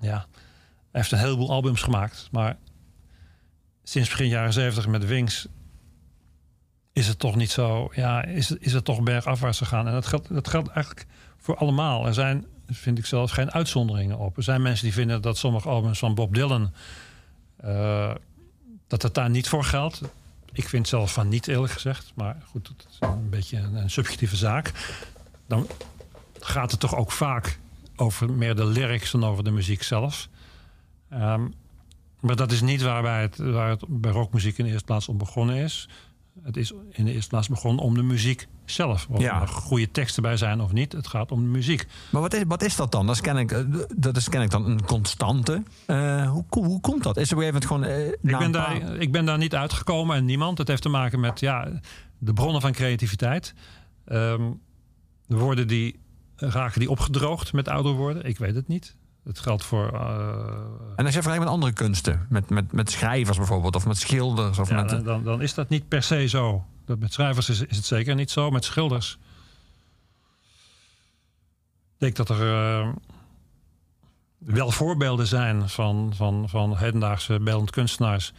ja, hij heeft een heleboel albums gemaakt. Maar sinds begin jaren 70 met Wings is het toch niet zo. Ja, is is het toch bergafwaarts gegaan. En dat geldt, dat geldt eigenlijk voor allemaal. Er zijn, vind ik zelfs, geen uitzonderingen op. Er zijn mensen die vinden dat sommige albums van Bob Dylan. Eh, dat het daar niet voor geldt. Ik vind zelf van niet, eerlijk gezegd. Maar goed, het is een beetje een, een subjectieve zaak. Dan gaat het toch ook vaak over meer de lyrics dan over de muziek zelf. Ehm, maar dat is niet waarbij het, waar het bij rockmuziek in de eerste plaats om begonnen is. Het is in de eerste plaats begonnen om de muziek zelf. Of
Ja.
er goede teksten bij zijn of niet. Het gaat om de muziek.
Maar wat is, wat is dat dan? Dat is kennelijk, eh, dat is kennelijk dan een constante. Eh, hoe, hoe komt dat? Is er moment gewoon... eh,
Ik ben,
paar-
daar, ik ben daar niet uitgekomen en niemand. Het heeft te maken met ja, de bronnen van creativiteit. Ehm, de woorden die raken die opgedroogd met ouder worden. Ik weet het niet. Het geldt voor. eh,
En als je vergelijkt met andere kunsten, met, met, met schrijvers bijvoorbeeld, of met schilders, of
ja,
met...
dan, dan, dan is dat niet per se zo. Dat met schrijvers is, is het zeker niet zo. Met schilders. Ik denk dat er eh, wel voorbeelden zijn van, van, van hedendaagse beeldend kunstenaars.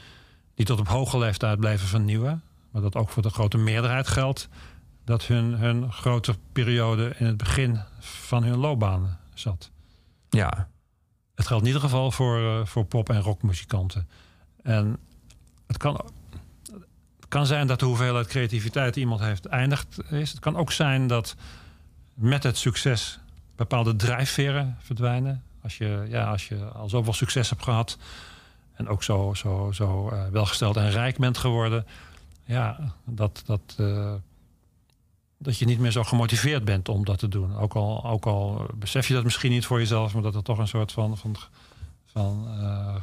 die tot op hoge leeftijd blijven vernieuwen. Maar dat ook voor de grote meerderheid geldt. dat hun, hun grote periode in het begin van hun loopbaan zat.
ja,
Het geldt in ieder geval voor, eh, voor pop- en rockmuzikanten. En het kan, kan zijn dat de hoeveelheid creativiteit iemand heeft eindigt is. Het kan ook zijn dat met het succes bepaalde drijfveren verdwijnen. Als je, ja, als je al zoveel succes hebt gehad en ook zo, zo, zo eh, welgesteld en rijk bent geworden. Ja, dat, dat, eh, dat je niet meer zo gemotiveerd bent om dat te doen. Ook al, ook al besef je dat misschien niet voor jezelf, maar dat er toch een soort van, van, van eh,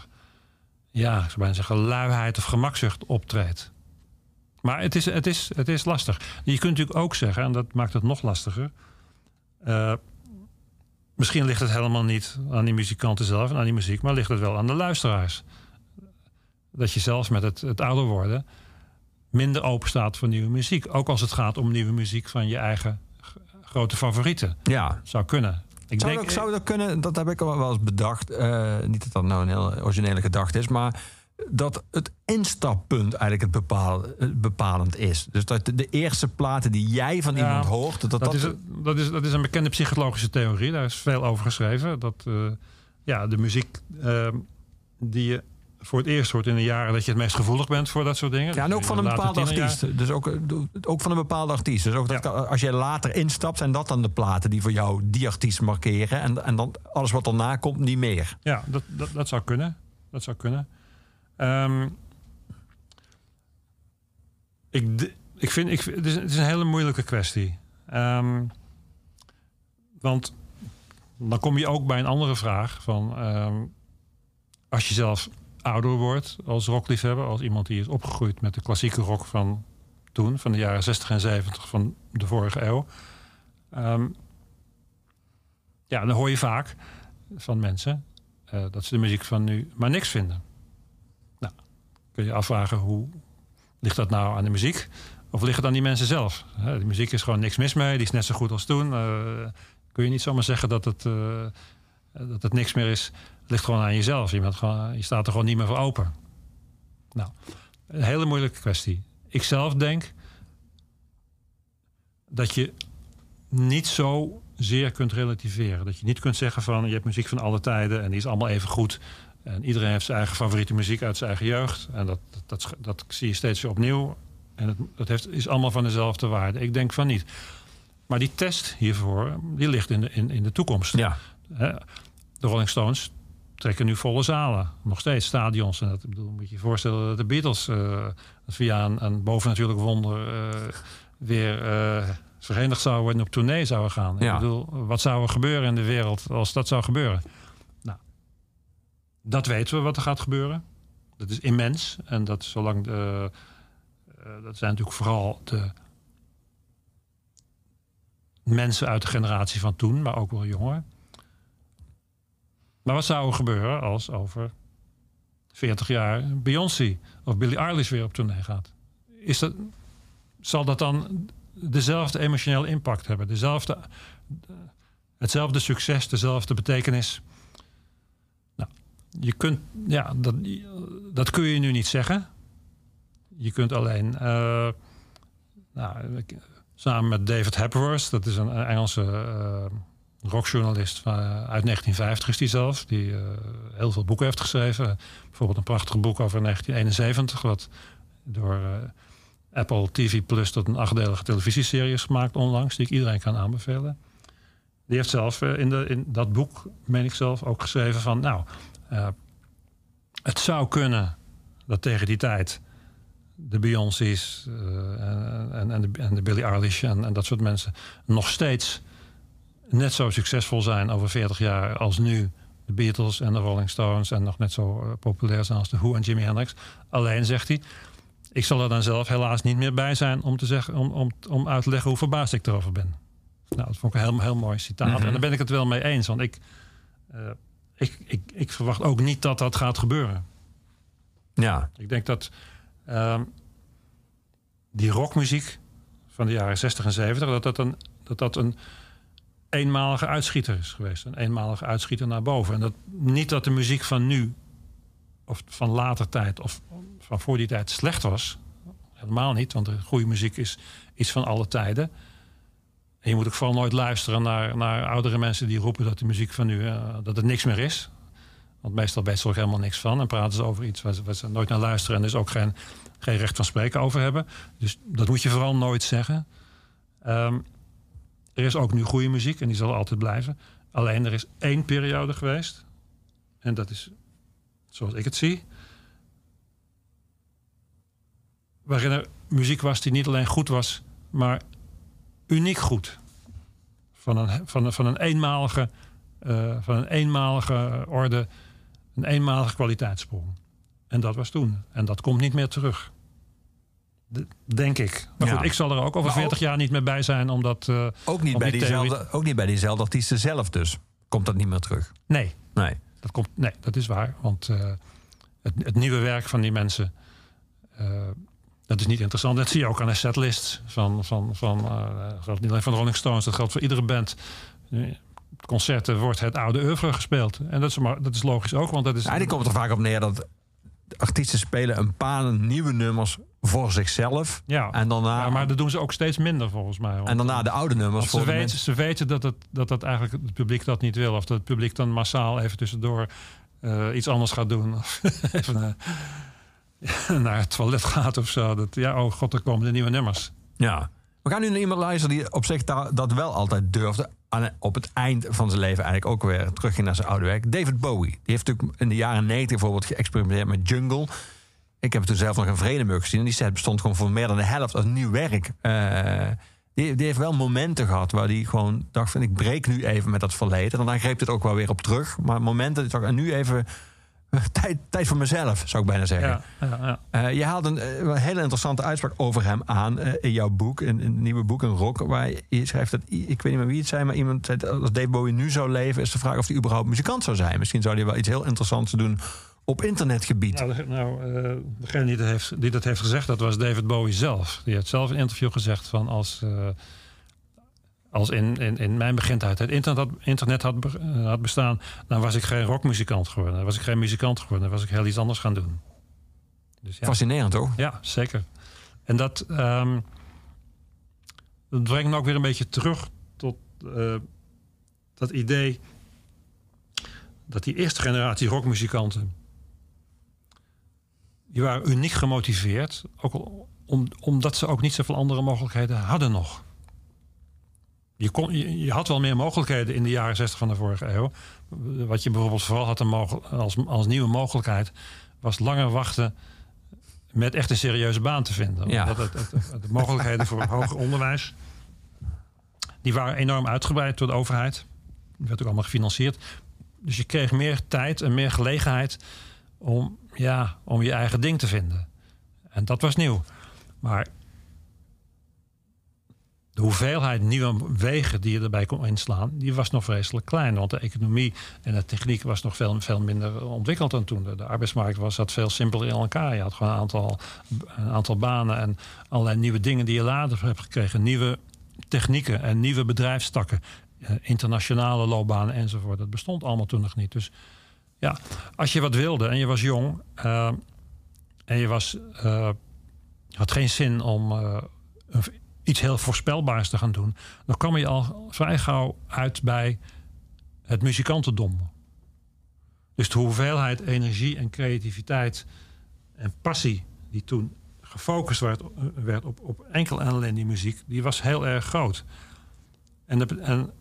ja, ik zou bijna zeggen, luiheid of gemakzucht optreedt. Maar het is, het, is, het is lastig. Je kunt natuurlijk ook zeggen, en dat maakt het nog lastiger. eh, misschien ligt het helemaal niet aan die muzikanten zelf en aan die muziek, maar ligt het wel aan de luisteraars. Dat je zelfs met het, het ouder worden minder open staat voor nieuwe muziek. Ook als het gaat om nieuwe muziek van je eigen grote favorieten.
ja.
Zou kunnen. Ik
Zou,
denk,
dat, zou dat kunnen? Dat heb ik al wel eens bedacht. Eh, niet dat dat nou een heel originele gedachte is, maar dat het instappunt eigenlijk het, bepaal, het bepalend is. Dus dat de, de eerste platen die jij van
Ja,
iemand hoort, dat dat,
Dat, is, dat, is, dat is een bekende psychologische theorie. Daar is veel over geschreven. Dat eh, ja, de muziek eh, die je voor het eerst hoort in de jaren dat je het meest gevoelig bent voor dat soort dingen.
Ja, en
Dus
ook van
in
een bepaalde artiest. Dus ook, eh, ook van een bepaalde artiest. Dus ook dat,
Ja.
als je later instapt, zijn dat dan de platen die voor jou die artiest markeren. En, en dan alles wat erna komt, niet meer.
Ja, dat, dat, dat zou kunnen. Dat zou kunnen. Ehm, ik, ik vind, ik, vind- het, is, het is een hele moeilijke kwestie. Ehm, want dan kom je ook bij een andere vraag. Van, ehm, als je zelf ouder wordt als rockliefhebber, als iemand die is opgegroeid met de klassieke rock van toen, van de jaren 60 en 70 van de vorige eeuw. ehm, ja, dan hoor je vaak van mensen eh, dat ze de muziek van nu maar niks vinden. Nou, kun je afvragen hoe ligt dat nou aan de muziek? Of ligt het aan die mensen zelf? Hè, de muziek is gewoon niks mis mee, die is net zo goed als toen. Eh, kun je niet zomaar zeggen dat het, eh, dat het niks meer is. Ligt gewoon aan jezelf. Je, bent gewoon, je staat er gewoon niet meer voor open. Nou, een hele moeilijke kwestie. Ik zelf denk dat je niet zo zeer kunt relativeren. Dat je niet kunt zeggen van je hebt muziek van alle tijden en die is allemaal even goed. En iedereen heeft zijn eigen favoriete muziek uit zijn eigen jeugd. En dat, dat, dat, dat zie je steeds weer opnieuw. En het, dat heeft, is allemaal van dezelfde waarde. Ik denk van niet. Maar die test hiervoor, die ligt in de, in, in de toekomst.
Ja.
De Rolling Stones trekken nu volle zalen. Nog steeds stadions. En dat bedoel, moet je je voorstellen dat de Beatles eh, via een, een bovennatuurlijk wonder eh, weer eh, verenigd zouden worden en op tournee zouden gaan.
Ja.
Ik bedoel, wat zou er gebeuren in de wereld als dat zou gebeuren? Nou, dat weten we wat er gaat gebeuren. Dat is immens. En dat zolang de, dat zijn natuurlijk vooral de mensen uit de generatie van toen, maar ook wel jonger. Maar wat zou er gebeuren als over 40 jaar Beyoncé of Billie Eilish weer op tournee gaat? Is dat, zal dat dan dezelfde emotionele impact hebben? Dezelfde, hetzelfde succes, dezelfde betekenis? Nou, je kunt, ja, dat, dat kun je nu niet zeggen. Je kunt alleen, eh, nou, samen met David Hepworth, dat is een Engelse eh, rockjournalist van, uit 1950 is die zelf, die eh, heel veel boeken heeft geschreven. Bijvoorbeeld een prachtig boek over 1971, wat door eh, Apple TV Plus tot een achtdelige televisieserie is gemaakt onlangs, die ik iedereen kan aanbevelen. Die heeft zelf eh, in, de, in dat boek, meen ik zelf, ook geschreven van, nou, eh, het zou kunnen dat tegen die tijd de Beyoncé's eh, en, en, de, en de Billie Eilish en, en dat soort mensen nog steeds net zo succesvol zijn over 40 jaar als nu de Beatles en de Rolling Stones en nog net zo eh, populair zijn als de Who en Jimi Hendrix. Alleen zegt hij, ik zal er dan zelf helaas niet meer bij zijn om, te zeggen, om, om, om uit te leggen hoe verbaasd ik erover ben. Nou, dat vond ik een heel, heel mooi citaat.
Mhm.
En daar ben ik het wel mee eens, want ik, eh, ik, ik, ik verwacht ook niet dat dat gaat gebeuren.
Ja.
Ik denk dat ehm, die rockmuziek van de jaren 60 en 70, dat dat een, dat dat een eenmalige uitschieter is geweest. Een eenmalige uitschieter naar boven. En dat niet dat de muziek van nu, of van later tijd, of van voor die tijd slecht was. Helemaal niet, want de goede muziek is iets van alle tijden. En je moet ook vooral nooit luisteren naar, naar oudere mensen die roepen dat de muziek van nu, eh, dat het niks meer is. Want meestal weten ze er helemaal niks van. En praten ze over iets waar ze, waar ze nooit naar luisteren. En dus ook geen, geen recht van spreken over hebben. Dus dat moet je vooral nooit zeggen. Ehm, er is ook nu goede muziek. En die zal altijd blijven. Alleen er is één periode geweest. En dat is zoals ik het zie. Waarin er muziek was die niet alleen goed was. Maar uniek goed. Van een, van een, van een eenmalige... eh, van een eenmalige orde een eenmalige kwaliteitssprong. En dat was toen. En dat komt niet meer terug. De- denk ik. Maar
Ja.
goed, ik zal er ook over
Maar
40 jaar niet meer bij zijn, omdat... eh,
Ook niet,
Om
bij
die
diezelfde, ook niet bij diezelfde artiesten zelf dus. Komt dat niet meer terug.
nee,
Nee.
dat komt, nee, dat is waar. Want eh, het, het nieuwe werk van die mensen... eh, dat is niet interessant. Dat zie je ook aan de setlists van... van, van eh, dat geldt niet alleen van de Rolling Stones, dat geldt voor iedere band. Concerten wordt het oude oeuvre gespeeld. En dat is, maar, dat is logisch ook, want dat is...
Eigenlijk komt het er vaak op neer dat artiesten spelen een paar nieuwe nummers voor zichzelf.
ja,
En daarna,
ja, maar dat doen ze ook steeds minder volgens mij. want-
en daarna de oude nummers voor
ze,
de
weten,
mensen.
ze weten dat het, dat het eigenlijk het publiek dat niet wil. Of dat het publiek dan massaal even tussendoor eh, iets anders gaat doen. Of [laughs] even eh, [laughs] naar het toilet gaat of zo. Dat, ja, oh god, er komen de nieuwe nummers.
Ja. We gaan nu naar iemand luisteren die op zich da- dat wel altijd durfde. Op het eind van zijn leven eigenlijk ook weer terugging naar zijn oude werk. David Bowie. Die heeft natuurlijk in de jaren 90 bijvoorbeeld geëxperimenteerd met jungle. Ik heb toen zelf nog een Vredenburg gezien. En die set bestond gewoon voor meer dan de helft als nieuw werk. Eh, die, die heeft wel momenten gehad waar hij gewoon dacht van... ik breek nu even met dat verleden. En dan greep het ook wel weer op terug. Maar momenten dat ik dacht, nu even... eh, Tijd, tijd voor mezelf, zou ik bijna zeggen.
Ja, ja, ja.
Eh, je haalt een, een hele interessante uitspraak over hem aan in jouw boek, het nieuwe boek, een rock, waar je schrijft dat, ik weet niet meer wie het zei, maar iemand zei, als Dave Bowie nu zou leven, is de vraag of hij überhaupt muzikant zou zijn. Misschien zou hij wel iets heel interessants doen op internetgebied.
Nou, nou eh, degene die dat, heeft, die dat heeft gezegd, dat was David Bowie zelf. Die heeft zelf in een interview gezegd van als, eh, als in, in, in mijn begintijd het internet, had, internet had, eh, had bestaan, dan was ik geen rockmuzikant geworden. Dan was ik geen muzikant geworden. Dan was ik heel iets anders gaan doen. Dus ja.
Fascinerend, toch?
Ja, zeker. En dat, ehm, dat brengt me ook weer een beetje terug tot dat idee dat die eerste generatie rockmuzikanten, die waren uniek gemotiveerd, ook al om, omdat ze ook niet zoveel andere mogelijkheden hadden nog. Je, kon, je, je had wel meer mogelijkheden in de jaren 60 van de vorige eeuw. Wat je bijvoorbeeld vooral had als, als nieuwe mogelijkheid, was langer wachten met echt een serieuze baan te vinden.
Ja.
Omdat het, het- het- de mogelijkheden voor hoger onderwijs... die waren enorm uitgebreid door de overheid. Die werd ook allemaal gefinancierd. Dus je kreeg meer tijd en meer gelegenheid... om, ja, om je eigen ding te vinden. En dat was nieuw. Maar de hoeveelheid nieuwe wegen die je erbij kon inslaan... die was nog vreselijk klein. Want de economie en de techniek was nog veel, veel minder ontwikkeld dan toen. De, arbeidsmarkt was dat veel simpeler in elkaar. Je had gewoon een aantal, een aantal banen en allerlei nieuwe dingen die je later hebt gekregen. Nieuwe technieken en nieuwe bedrijfstakken. eh, internationale loopbanen enzovoort. Dat bestond allemaal toen nog niet. Dus ja, als je wat wilde en je was jong... eh, en je was, eh, had geen zin om eh, iets heel voorspelbaars te gaan doen, dan kwam je al vrij gauw uit bij het muzikantendom. Dus de hoeveelheid energie en creativiteit en passie die toen gefocust werd, werd op, op enkel en alleen die muziek, die was heel erg groot. En, en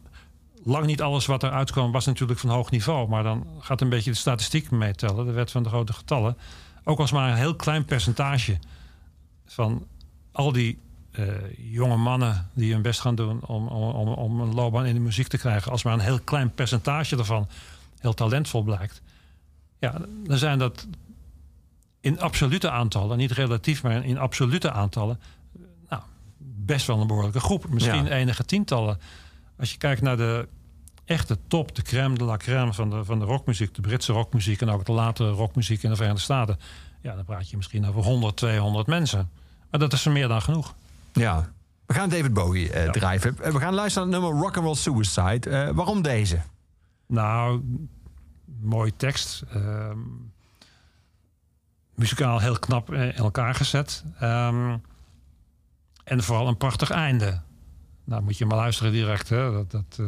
lang niet alles wat eruit kwam was natuurlijk van hoog niveau, maar dan gaat een beetje de statistiek meetellen, de wet van de grote getallen. Ook als maar een heel klein percentage van al die eh, jonge mannen die hun best gaan doen om, om, om, een loopbaan in de muziek te krijgen, als maar een heel klein percentage daarvan heel talentvol blijkt, ja, dan zijn dat in absolute aantallen, niet relatief, maar in absolute aantallen, nou, best wel een behoorlijke groep. Misschien
Ja.
enige tientallen. Als je kijkt naar de echte top, de crème de la crème van de, van de rockmuziek, de Britse rockmuziek en ook de latere rockmuziek in de Verenigde Staten, ja, dan praat je misschien over 100, 200 mensen. Maar dat is er meer dan genoeg.
Ja. We gaan David Bowie eh,
Ja.
drijven. Eh, we gaan luisteren naar het nummer Rock'n'Roll Suicide. Eh, waarom deze?
Nou, mooie tekst. Ehm, muzikaal heel knap eh, in elkaar gezet. Ehm, en vooral een prachtig einde. Nou, moet je maar luisteren direct. Hè? Dat, dat,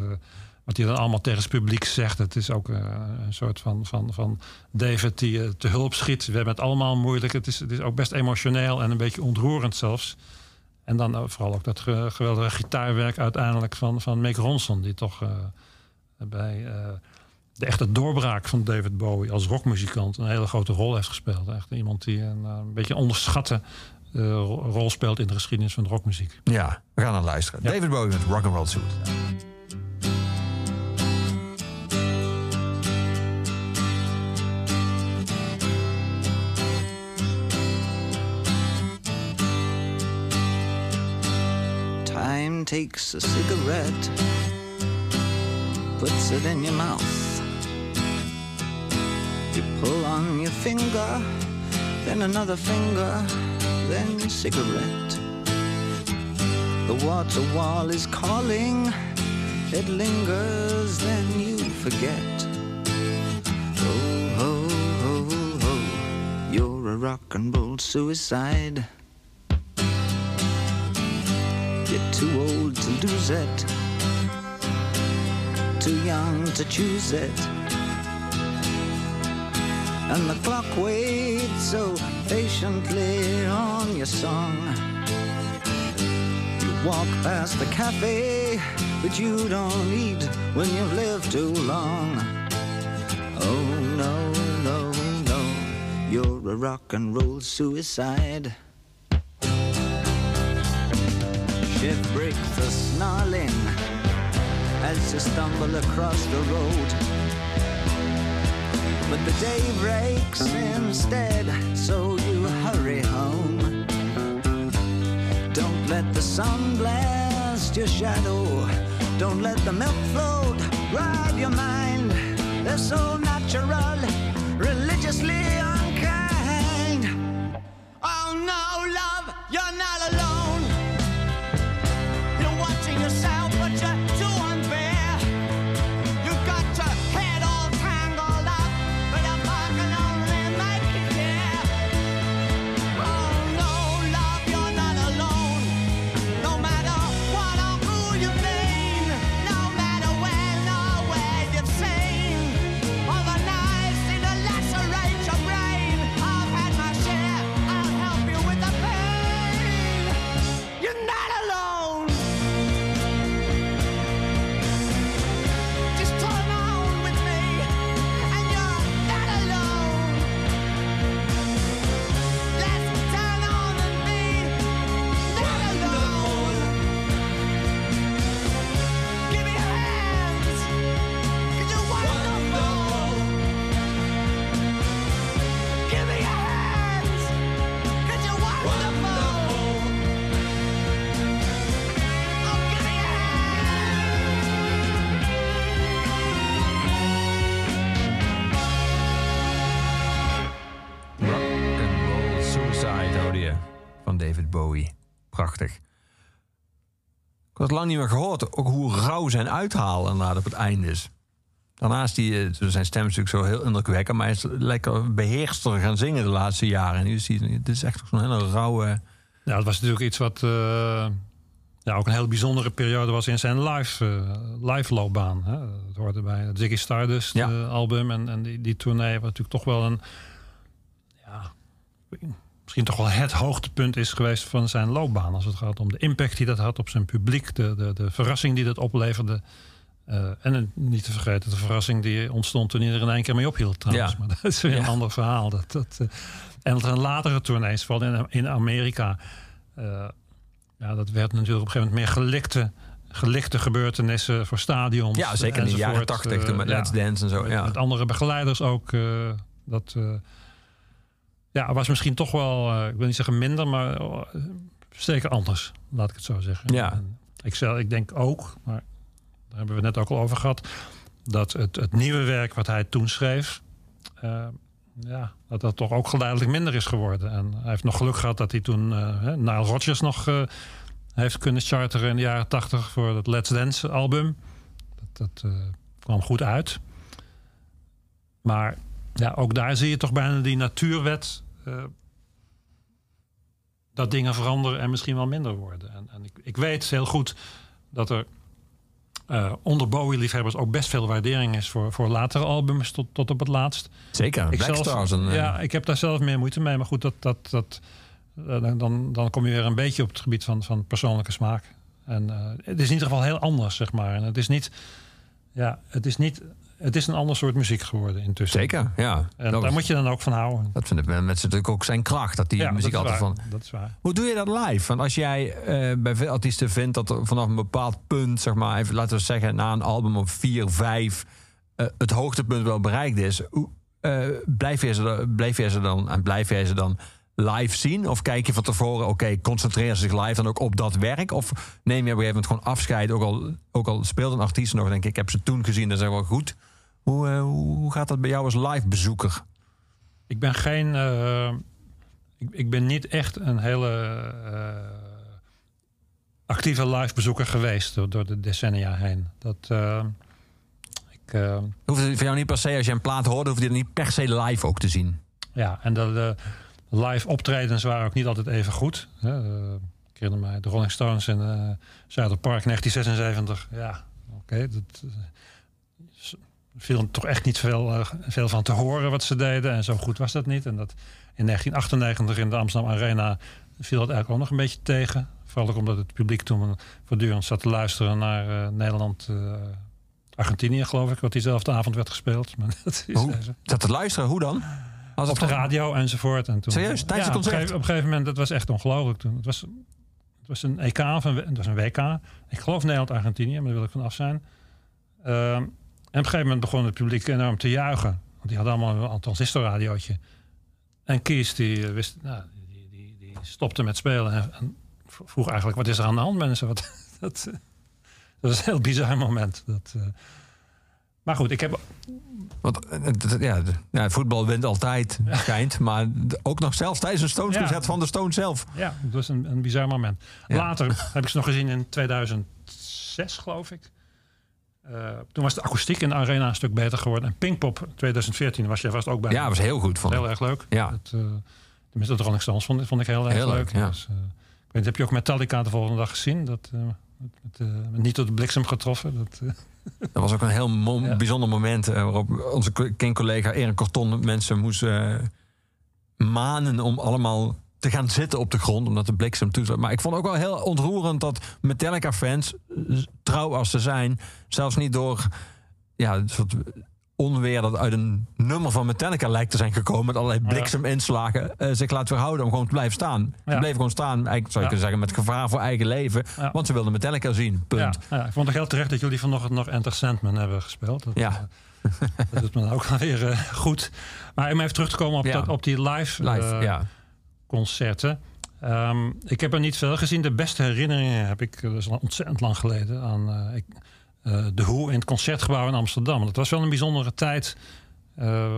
wat hij dan allemaal tegen het publiek zegt. Het is ook eh, een soort van, van, van David die eh, te hulp schiet. We hebben het allemaal moeilijk. Het is, het is ook best emotioneel en een beetje ontroerend zelfs. En dan eh, vooral ook dat ge- geweldige gitaarwerk uiteindelijk van, van Mick Ronson. Die toch bij de echte doorbraak van David Bowie als rockmuzikant een hele grote rol heeft gespeeld. Echt iemand die een, een beetje onderschatte ro- rol speelt in de geschiedenis van de rockmuziek.
Ja, we gaan naar luisteren.
Ja.
David Bowie met Rock'n'Roll Suicide.
Takes a cigarette, puts it in your mouth. You pull on your finger, then another finger, then cigarette. The water wall is calling, it lingers, then you forget. Oh, ho, ho, ho, you're a rock and roll suicide. You're too old to lose it, too young to choose it. and the clock waits so patiently on your song. You walk past the cafe, but you don't eat when you've lived too long. Oh no, no, no, you're a rock and roll suicide. Shift breaks a snarling as you stumble across the road. But the day breaks instead, so you hurry home. Don't let the sun blast your shadow. Don't let the milk float rob your mind. They're so natural, religiously
het lang niet meer gehoord, ook hoe rauw zijn uithaal inderdaad op het einde is. Daarnaast die, eh, zijn stem natuurlijk zo heel indrukwekkend, maar hij is lekker beheerster gaan zingen de laatste jaren. En nu is hij, dit is echt zo'n hele rauwe...
Ja, dat was natuurlijk iets wat eh, ja, ook een heel bijzondere periode was in zijn live, eh, live loopbaan. Hè. Dat hoorde bij het Ziggy Stardust
Ja.
album en, en die, die tournee, wat natuurlijk toch wel een, ja, misschien toch wel het hoogtepunt is geweest van zijn loopbaan. Als het gaat om de impact die dat had op zijn publiek, de, de, de verrassing die dat opleverde. Eh, en niet te vergeten de verrassing die ontstond toen hij er in één keer mee ophield trouwens.
Ja.
Maar dat is weer een ander verhaal. Dat, dat, eh, en dat er een latere tournees, vooral in, in Amerika... eh, ja, dat werd natuurlijk op een gegeven moment meer gelikte, gelikte gebeurtenissen voor stadions.
Ja, zeker in de jaren tachtig, toen met Let's Dance en zo.
met,
Ja.
met andere begeleiders ook. dat ja, was misschien toch wel, eh, ik wil niet zeggen minder, maar eh, zeker anders, laat ik het zo zeggen.
Ja.
En ik, zelf, ik denk ook, maar daar hebben we het net ook al over gehad, dat het, het nieuwe werk wat hij toen schreef, eh, ja, dat dat toch ook geleidelijk minder is geworden. En hij heeft nog geluk gehad dat hij toen hè, Nile Rodgers nog heeft kunnen charteren in de jaren tachtig voor het Let's Dance album. Dat, dat kwam goed uit. Maar ja, ook daar zie je toch bijna die natuurwet. eh, dat dingen veranderen en misschien wel minder worden. En, en ik, ik weet heel goed dat er eh, onder Bowie-liefhebbers ook best veel waardering is voor, voor latere albums tot, tot op het laatst.
Zeker,
Ik
Black
zelf-.
En, eh,
ja, ik heb daar zelf meer moeite mee. Maar goed, dat, dat, dat, dan, dan, dan kom je weer een beetje op het gebied van, van persoonlijke smaak. En het is in ieder geval heel anders, zeg maar. En het is niet, ja, het is niet, het is een ander soort muziek geworden intussen.
Zeker, ja.
En daar
is-
moet je dan ook van houden.
dat vinden mensen natuurlijk ook zijn kracht. Dat die
ja,
muziek
dat
altijd
waar.
van...
Dat is waar.
Hoe doe je dat live? Want als jij eh, bij veel artiesten vindt dat er vanaf een bepaald punt, zeg maar, even, laten we zeggen, na een album of vier, vijf, eh, het hoogtepunt wel bereikt is, eh, blijf, je ze, blijf je ze dan en blijf jij ze dan live zien? Of kijk je van tevoren, oké, concentreer ze zich live dan ook op dat werk? Of neem je op een gegeven moment gewoon afscheid, ook al, ook al speelt een artiest nog, denk ik, ik heb ze toen gezien, dat is wel goed. Hoe, eh, hoe gaat dat bij jou als live bezoeker?
Ik ben geen. eh, ik, ik ben niet echt een hele eh, actieve live bezoeker geweest door, door de decennia heen. Dat. ik,
Hoeft het voor jou niet per se, als je een plaat hoorde, hoef je het niet per se live ook te zien.
ja, en de, de live optredens waren ook niet altijd even goed. Hè. Ik herinner mij de Rolling Stones in Zuiderpark 1976. Ja, oké. dat, viel toch echt niet veel, eh, veel van te horen wat ze deden. En zo goed was dat niet. En dat in 1998 in de Amsterdam Arena viel dat eigenlijk ook nog een beetje tegen. Vooral ook omdat het publiek toen voortdurend zat te luisteren naar eh, Nederland... eh, Argentinië, geloof ik, wat diezelfde avond werd gespeeld. [laughs] Maar dat is
Hoe?
deze.
Te luisteren, hoe dan? Als
Op de radio enzovoort. En toen,
Serieus? Tijdens
ja,
het concert?
gegeven- Op een gegeven moment, dat was echt ongelooflijk toen. Het was, het was een EK of een, het was een WK. Ik geloof Nederland-Argentinië, maar daar wil ik van af zijn. Ehm, op een gegeven moment begon het publiek enorm te juichen. Want die hadden allemaal een transistorradiootje. En Kies, die, eh, wist, nou, die, die, die stopte met spelen. En, en vroeg eigenlijk, wat is er aan de hand, mensen? Wat, [laughs] dat, dat was een heel bizar moment. Dat, eh, maar goed, ik heb
Want eh, ja, ja, voetbal wint altijd, schijnt. Maar ook nog zelfs tijdens een Stones
Ja.
van de Stones zelf.
Ja, het was een, een bizar moment.
Ja.
Later heb ik ze nog gezien in 2006, geloof ik. Eh, toen was de akoestiek in de arena een stuk beter geworden. En Pinkpop 2014 was jij vast ook bij.
Ja, was heel goed. Vond
heel erg leuk.
Ja.
Het, eh, tenminste, de Rolling Stones vond, vond ik heel erg
Heel
leuk.
leuk, ja.
Dus, eh, ik weet, heb je ook Metallica de volgende dag gezien? Dat, met, niet door de bliksem getroffen. Dat, [laughs]
Dat was ook een heel
Ja.
bijzonder moment waarop onze co- King-collega Erik Corton mensen moest manen om allemaal te gaan zitten op de grond, omdat de bliksem toe zat. Maar ik vond ook wel heel ontroerend dat Metallica-fans, eh, trouw als ze zijn, zelfs niet door ja, een soort onweer dat uit een nummer van Metallica lijkt te zijn gekomen, met allerlei blikseminslagen, eh, zich laat verhouden om gewoon te blijven staan. Ze
Ja.
bleven gewoon staan, eigenlijk zou je
Ja.
kunnen zeggen, met gevaar voor eigen leven,
Ja.
want ze wilden Metallica zien. Punt.
ik vond het heel terecht dat jullie vanochtend nog Enter Sandman hebben gespeeld. Dat,
Ja.
eh, dat doet me ook wel weer goed. Maar om even terug te komen op, dat, op die live,
Live, ja.
Concerten. Ehm, ik heb er niet veel gezien. De beste herinneringen heb ik, eh, dat is al ontzettend lang geleden, aan eh, ik, eh, de Hoe in het Concertgebouw in Amsterdam. Dat was wel een bijzondere tijd. Eh,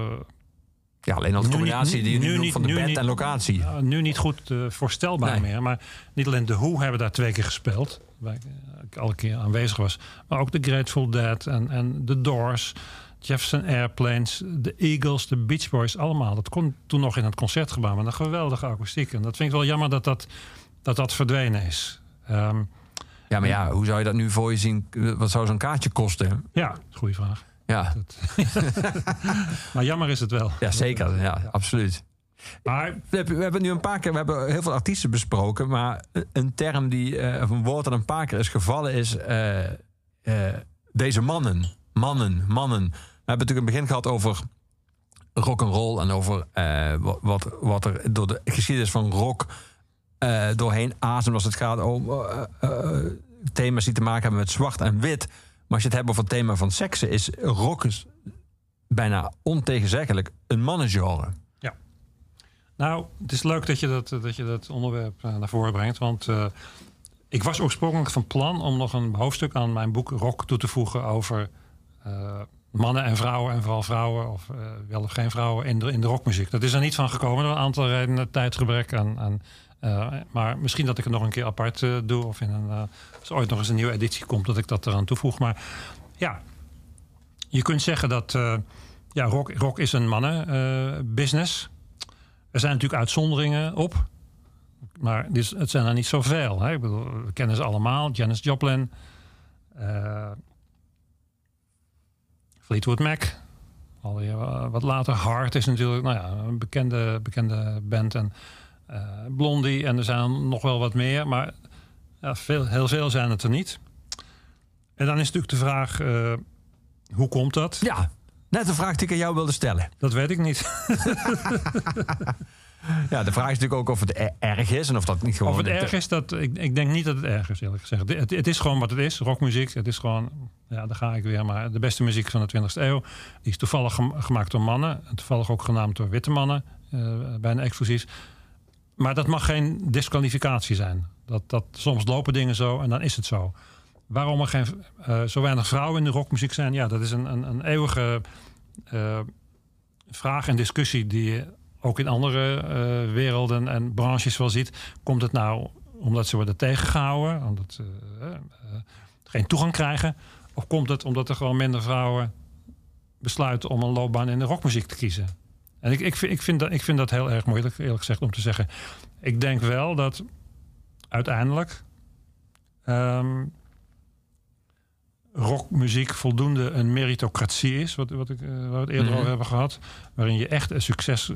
Ja, alleen al de
niet-
combinatie die je nu,
nu niet-
van de
nu
band
niet-
en locatie.
ja, nu niet goed eh, voorstelbaar
Nee.
meer. Maar niet alleen de Hoe hebben daar twee keer gespeeld. Waar ik, eh, alle keer aanwezig was. Maar ook de Grateful Dead en, en de Doors. Jefferson Airplanes, de Eagles, de Beach Boys, allemaal. Dat kon toen nog in het concertgebouw met een geweldige akoestiek. En dat vind ik wel jammer dat dat, dat, dat verdwenen is. Ehm,
Ja, maar ja, hoe zou je dat nu voor je zien? Wat zou zo'n kaartje kosten?
ja, goede vraag.
Ja, [laughs]
Maar jammer is het wel.
ja zeker. Ja, absoluut.
Maar
We hebben, nu een paar keer, we hebben heel veel artiesten besproken, maar een term die, eh, of een woord dat een paar keer is gevallen is eh, deze mannen. Mannen, mannen. Hebben natuurlijk in het begin gehad over rock and roll en over eh, wat, wat, er door de geschiedenis van rock eh, doorheen ademt als het gaat om eh, thema's die te maken hebben met zwart en wit. Maar als je het hebt over het thema van seksen, is rock bijna ontegenzeggelijk een mannengenre.
Nou, het is leuk dat je dat, dat, je dat onderwerp naar voren brengt. Want ik was oorspronkelijk van plan om nog een hoofdstuk aan mijn boek Rock toe te voegen over mannen en vrouwen. En vooral vrouwen, of eh, wel of geen vrouwen, in de, in de rockmuziek. Dat is er niet van gekomen door een aantal redenen. Tijdgebrek en. en eh, maar misschien dat ik het nog een keer apart eh, doe. Of in een, als ooit nog eens een nieuwe editie komt, dat ik dat eraan toevoeg. Maar ja, je kunt zeggen dat ja, rock, rock is een mannenbusiness. Er zijn natuurlijk uitzonderingen op. Maar is- het zijn er niet zoveel. Hè? Ik bedoel, we kennen ze allemaal. Janis Joplin. Fleetwood Mac. Alweer eh, wat later. Hart is natuurlijk nou ja, een bekende, bekende band. En eh, Blondie. En er zijn nog wel wat meer. Maar ja, veel, heel veel zijn het er niet. En dan is natuurlijk de vraag... eh, hoe komt dat?
Ja, net de vraag die ik aan jou wilde stellen.
Dat weet ik niet. [laughs]
Ja, de vraag is natuurlijk ook of het er- erg is en of dat niet gewoon...
Of het erg is, dat, ik, ik denk niet dat het erg is, eerlijk gezegd. Het, het is gewoon wat het is, rockmuziek. Het is gewoon, ja, daar ga ik weer, maar de beste muziek van de 20e eeuw. Die is toevallig gem- gemaakt door mannen. En toevallig ook genaamd door witte mannen, eh, bijna exclusief. Maar dat mag geen disqualificatie zijn. Dat, dat, soms lopen dingen zo en dan is het zo. Waarom er geen, eh, zo weinig vrouwen in de rockmuziek zijn, ja, dat is een, een, een eeuwige eh, vraag en discussie die ook in andere eh, werelden en branches wel ziet. Komt het nou omdat ze worden tegengehouden, omdat ze eh, eh, geen toegang krijgen? Of komt het omdat er gewoon minder vrouwen besluiten om een loopbaan in de rockmuziek te kiezen? En ik, ik, vind, ik, vind dat, ik vind dat heel erg moeilijk, eerlijk gezegd, om te zeggen. Ik denk wel dat uiteindelijk ehm, rockmuziek voldoende een meritocratie is, wat, wat ik, eh, waar we het eerder
Mhm.
over hebben gehad, waarin je echt een succes eh,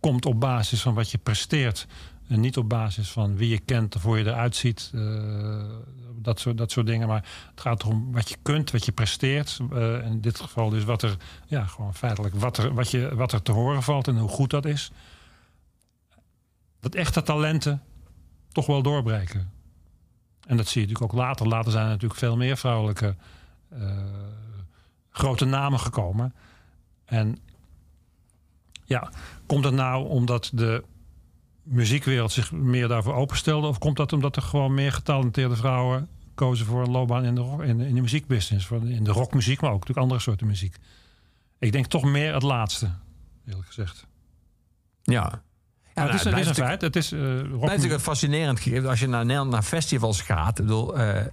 komt op basis van wat je presteert en niet op basis van wie je kent of hoe je eruit ziet, eh, dat, soort, dat soort dingen. Maar het gaat erom wat je kunt, wat je presteert. in dit geval dus wat er, ja, gewoon feitelijk wat er, wat, je, wat er te horen valt en hoe goed dat is. Dat echte talenten toch wel doorbreken. En dat zie je natuurlijk ook later. Later zijn er natuurlijk veel meer vrouwelijke eh, grote namen gekomen. En ja, komt dat nou omdat de muziekwereld zich meer daarvoor openstelde? Of komt dat omdat er gewoon meer getalenteerde vrouwen kozen voor een loopbaan in de, in de, in de muziekbusiness? voor In de rockmuziek, maar ook natuurlijk andere soorten muziek. Ik denk toch meer het laatste, eerlijk gezegd.
Ja. Ja,
het is,
nou,
het is een feit. Het is,
blijft natuurlijk een fascinerend gegeven. Als je naar Nederland naar festivals gaat. Ik bedoel, eh,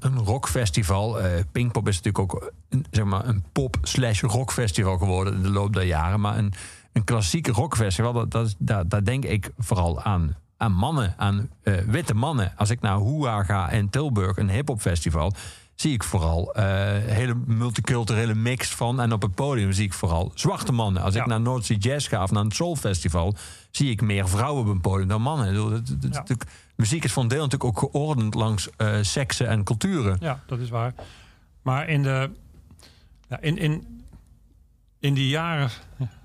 een rockfestival. eh Pinkpop is natuurlijk ook een, zeg maar, een pop slash rockfestival geworden in de loop der jaren. Maar een, een klassieke rockfestival, dat, dat, is- daar, daar denk ik vooral aan, aan mannen, aan witte mannen. Als ik naar Hoera ga in Tilburg, een hip-hop-festival, zie ik vooral eh hele multiculturele mix van. En op het podium zie ik vooral zwarte mannen. Als
Ja.
ik naar North Sea Jazz ga of naar een Soul Festival, zie ik meer vrouwen op een podium dan mannen. Dat- dat- dat
Ja.
muziek is voor een deel natuurlijk ook geordend langs eh seksen en culturen.
Ja, dat is waar. Maar in de, ja, in, in, in die jaren,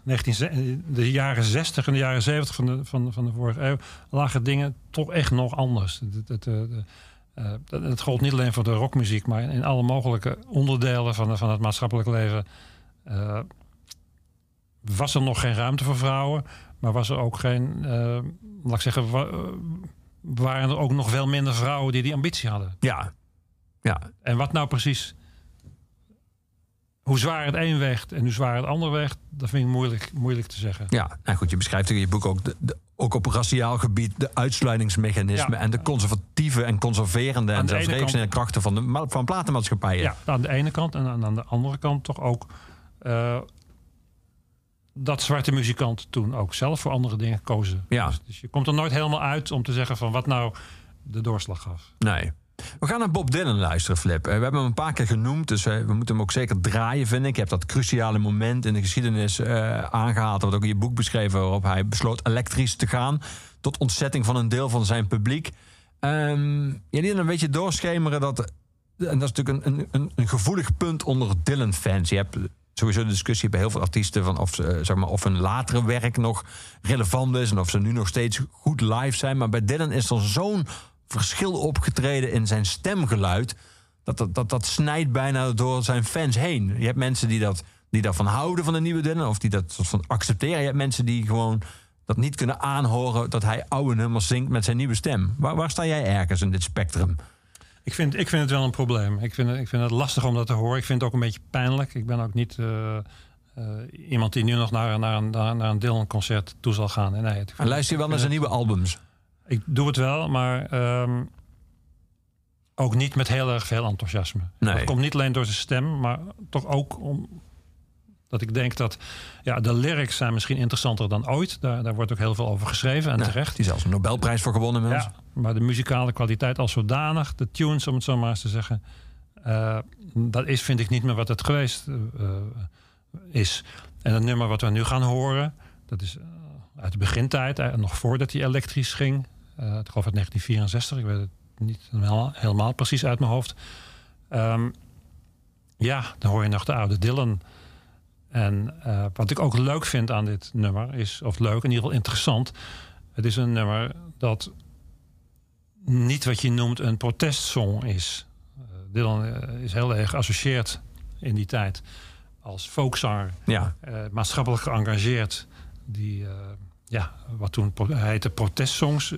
19, ze- de jaren 60 en de jaren 70 van de, van, van de vorige eeuw lagen dingen toch echt nog anders. Het, het, eh, eh, dat- het gold niet alleen voor de rockmuziek, maar in, in alle mogelijke onderdelen van, van het maatschappelijk leven. was er nog geen ruimte voor vrouwen, maar was er ook geen, eh, laat ik zeggen, wa- eh, waren er ook nog veel minder vrouwen die die ambitie hadden.
Ja. Ja.
En wat nou precies. Hoe zwaar het een weegt en hoe zwaar het ander weegt, dat vind ik moeilijk, moeilijk te zeggen.
Ja, nou goed, je beschrijft in je boek ook, de, de- ook op raciaal gebied de uitsluitingsmechanismen
Ja.
en de conservatieve en conserverende
Aan
en
de ene
zelfrealiserende krachten van, de, van platenmaatschappijen.
Ja, aan de ene kant en aan aan de andere kant toch ook eh, dat zwarte muzikanten toen ook zelf voor andere dingen kozen.
Ja.
Dus, dus je komt er nooit helemaal uit om te zeggen van wat nou de doorslag gaf.
Nee. We gaan naar Bob Dylan luisteren, Flip. Eh, We hebben hem een paar keer genoemd, dus eh, we moeten hem ook zeker draaien, vind ik. Je hebt dat cruciale moment in de geschiedenis eh, aangehaald, wat ook in je boek beschreven, waarop hij besloot elektrisch te gaan, tot ontzetting van een deel van zijn publiek. Ehm je liet een beetje doorschemeren dat, en dat is natuurlijk een, een, een, een gevoelig punt onder Dylan-fans. Je hebt sowieso de discussie bij heel veel artiesten van of, eh, zeg maar, of hun latere werk nog relevant is en of ze nu nog steeds goed live zijn. Maar bij Dylan is er zo'n verschil opgetreden in zijn stemgeluid. Dat dat, dat dat snijdt bijna door zijn fans heen. Je hebt mensen die, dat, die daarvan houden van de nieuwe Dylan, of die dat soort van accepteren. Je hebt mensen die gewoon dat niet kunnen aanhoren dat hij oude nummers zingt met zijn nieuwe stem. Waar sta jij ergens in dit spectrum?
Ik vind, ik vind het wel een probleem. Ik vind, het- ik vind het lastig om dat te horen. Ik vind het ook een beetje pijnlijk. Ik ben ook niet eh, eh, iemand die nu nog naar, naar, een- naar, naar een Dylan-concert toe zal gaan. Nee, het-
En luister je wel naar zijn nieuwe albums?
Ik doe het wel, maar ehm, ook niet met heel erg veel enthousiasme.
Nee.
Dat komt niet alleen door zijn stem, maar toch ook om dat ik denk dat ja, de lyrics zijn misschien interessanter dan ooit. Daar, daar wordt ook heel veel over geschreven en
Nou,
terecht.
Die zelfs een Nobelprijs voor gewonnen.
Ja, maar de muzikale kwaliteit als zodanig, de tunes om het zo maar eens te zeggen, eh, dat is vind ik niet meer wat het geweest eh, eh, is. En het nummer wat we nu gaan horen, dat is uit de begintijd, nog voordat hij elektrisch ging. Eh ik geloof uit 1964, ik weet het niet helemaal, helemaal precies uit mijn hoofd. Ehm, ja, dan hoor je nog de oude Dylan. En eh, wat ik ook leuk vind aan dit nummer is, of leuk, in ieder geval interessant. Het is een nummer dat niet wat je noemt een protestsong is. Dylan eh, is heel erg geassocieerd in die tijd als folkzanger,
Ja.
maatschappelijk geëngageerd. Die, ja, wat toen pro- heette protestsongs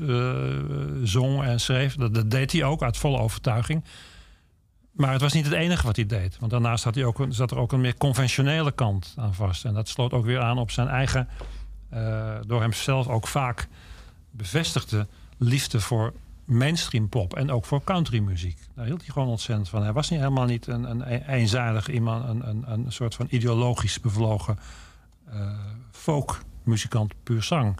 zong en schreef. Dat, dat deed hij ook uit volle overtuiging. Maar het was niet het enige wat hij deed. Want daarnaast had hij ook, zat er ook een meer conventionele kant aan vast. En dat sloot ook weer aan op zijn eigen, eh, door hemzelf ook vaak bevestigde liefde voor mainstream pop en ook voor countrymuziek. Daar hield hij gewoon ontzettend van. Hij was niet helemaal niet een, een eenzijdig iemand, een, een, een soort van ideologisch bevlogen eh folkmuzikant puur zang.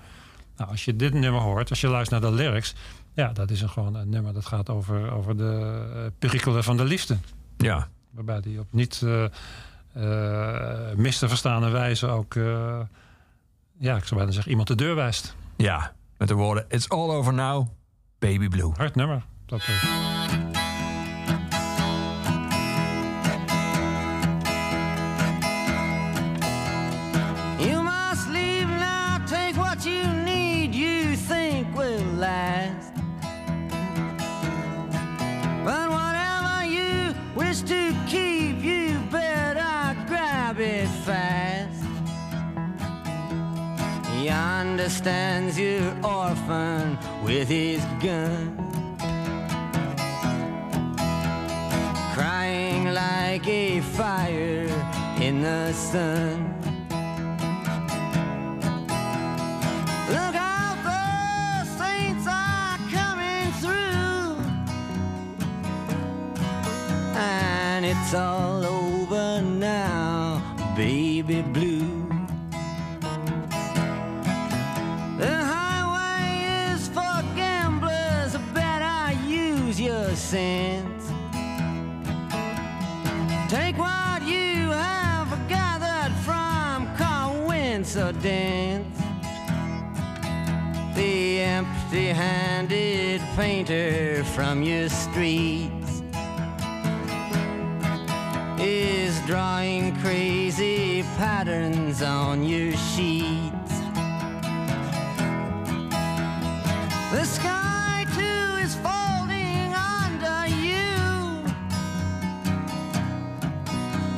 Nou, als je dit nummer hoort, als je luistert naar de lyrics, ja, dat is een, gewoon een nummer dat gaat over, over de uh, perikelen van de liefde.
Ja.
Waarbij hij op niet eh, eh, mis te verstaande wijze ook, eh, ja, ik zou bijna zeggen, iemand de deur wijst.
Ja, met de woorden It's all over now, baby blue.
Hard nummer. Dat, eh,
understands your orphan with his gun. Crying like a fire in the sun. Look out, the saints are coming through. And it's all over now, baby blue. Painter from your streets is drawing crazy patterns on your sheets. The sky too is folding under you,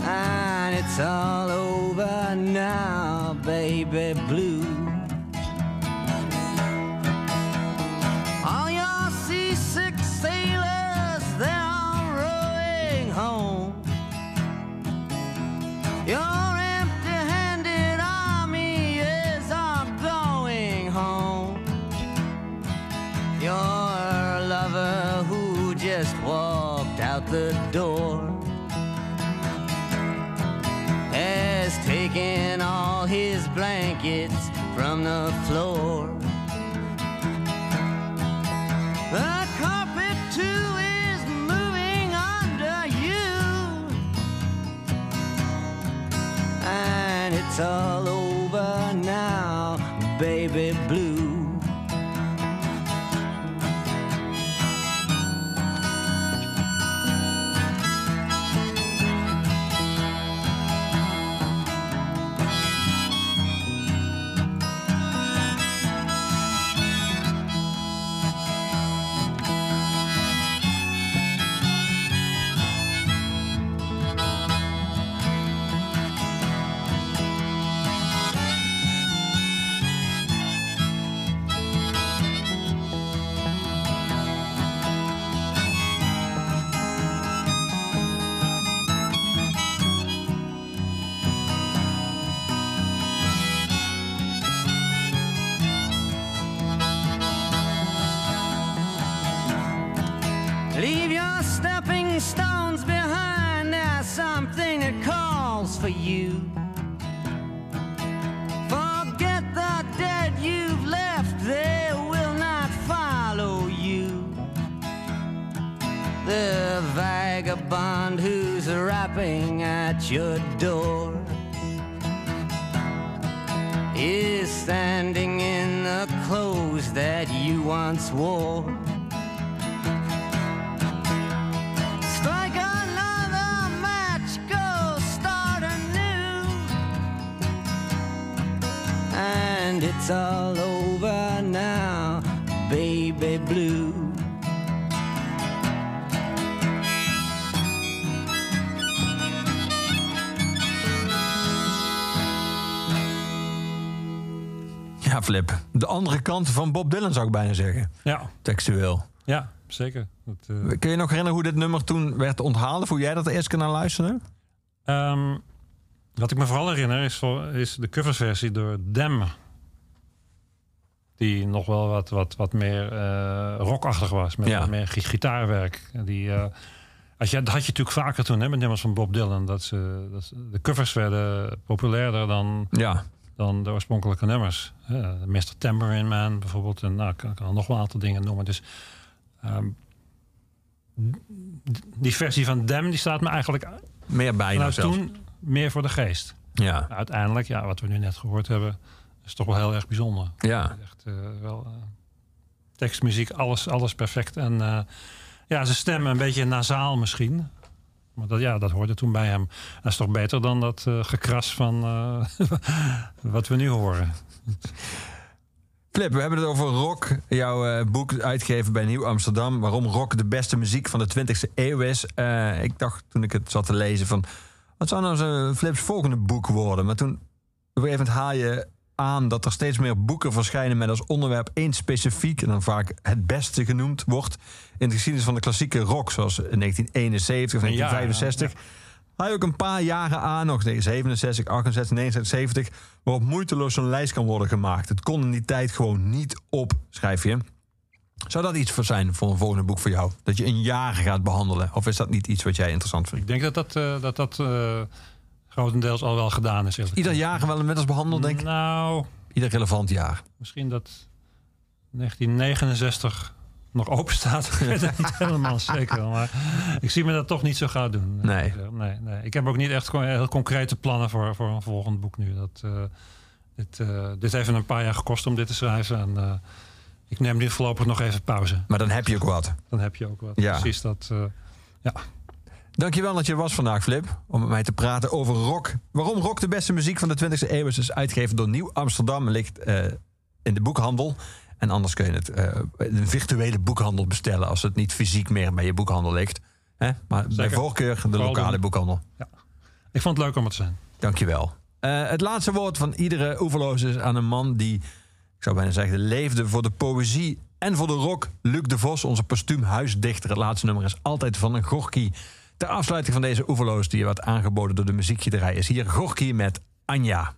and it's all over now, baby blue. Blankets from the floor. The carpet too is moving under you, and it's all over now, baby blue. All over now, baby blue.
Ja, Flip. De andere kant van Bob Dylan zou ik bijna zeggen.
ja,
Textueel.
ja, zeker. Dat, eh,
Kun je nog herinneren hoe dit nummer toen werd onthaald? Of hoe jij dat de eerste keer naar luisterde?
Ehm, wat ik me vooral herinner is, is de coverversie door Dem. Die nog wel wat, wat, wat meer eh, rockachtig was. Met
Ja.
wat meer gi- gitaarwerk. Die, eh, als je, dat had je natuurlijk vaker toen hè, met nummers van Bob Dylan. Dat, ze, dat ze- de covers werden populairder dan,
Ja.
dan de oorspronkelijke nummers. Uh, Mr. Tambourine Man bijvoorbeeld. En nou, ik kan, nog wel een aantal dingen noemen. Dus ehm, die versie van Dem die staat me eigenlijk
Meer bijna
nou, toen meer voor de geest.
Ja,
Uiteindelijk, ja, wat we nu net gehoord hebben, is toch wel heel erg bijzonder.
ja.
Echt eh, wel eh, tekst, muziek, alles, alles perfect. En eh, ja, zijn stem een beetje nasaal misschien. Maar dat, ja, dat hoorde toen bij hem. Dat is toch beter dan dat gekras van [laughs] wat we nu horen.
Flip, we hebben het over rock. Jouw boek uitgegeven bij Nieuw Amsterdam. Waarom rock de beste muziek van de 20e eeuw is. Ik dacht toen ik het zat te lezen van... Wat zou nou Flips volgende boek worden? Maar toen op een gegeven moment haal je aan dat er steeds meer boeken verschijnen met als onderwerp één specifiek en dan vaak het beste genoemd wordt in de geschiedenis van de klassieke rock, zoals in 1971 of
Een jaar,
1965. Haal je ook een paar jaren aan, nog 67, 68, 69, 70, waarop moeiteloos zo'n lijst kan worden gemaakt. Het kon in die tijd gewoon niet op, schrijf je. Zou dat iets voor zijn voor een volgende boek voor jou? Dat je een jaar gaat behandelen? Of is dat niet iets wat jij interessant vindt?
Ik denk dat dat, eh, dat, dat eh, grotendeels al wel gedaan is.
Ieder jaar wel met als behandeld, denk ik.
Nou,
Ieder relevant jaar.
misschien dat 1969 nog open staat. [laughs] Ik weet het niet helemaal zeker. Maar ik zie me dat toch niet zo gauw doen.
Nee.
nee, nee. Ik heb ook niet echt heel concrete plannen voor, voor een volgend boek nu. Dat, eh, dit, dit heeft een paar jaar gekost om dit te schrijven. En eh, ik neem nu voorlopig nog even pauze.
Maar dan heb je ook wat.
Dan heb je ook wat.
Ja.
Precies dat. ja.
Dankjewel dat je er was vandaag, Flip. Om met mij te praten over rock. Waarom rock de beste muziek van de 20e eeuw is. is uitgegeven door Nieuw Amsterdam. Ligt eh, in de boekhandel. En anders kun je het eh, in een virtuele boekhandel bestellen. Als het niet fysiek meer bij je boekhandel ligt. Hè? Maar bij voorkeur de lokale boekhandel.
Ik vond het leuk om het te zijn.
Dankjewel. Eh het laatste woord van iedere oeverloos is aan een man die, ik zou bijna zeggen, leefde voor de poëzie en voor de rock. Luc de Vos, onze postuum huisdichter. Het laatste nummer is altijd van een Gorky. Ter afsluiting van deze oeverloos, die je werd aangeboden door de muziekgieterij, is hier Gorky met Anja.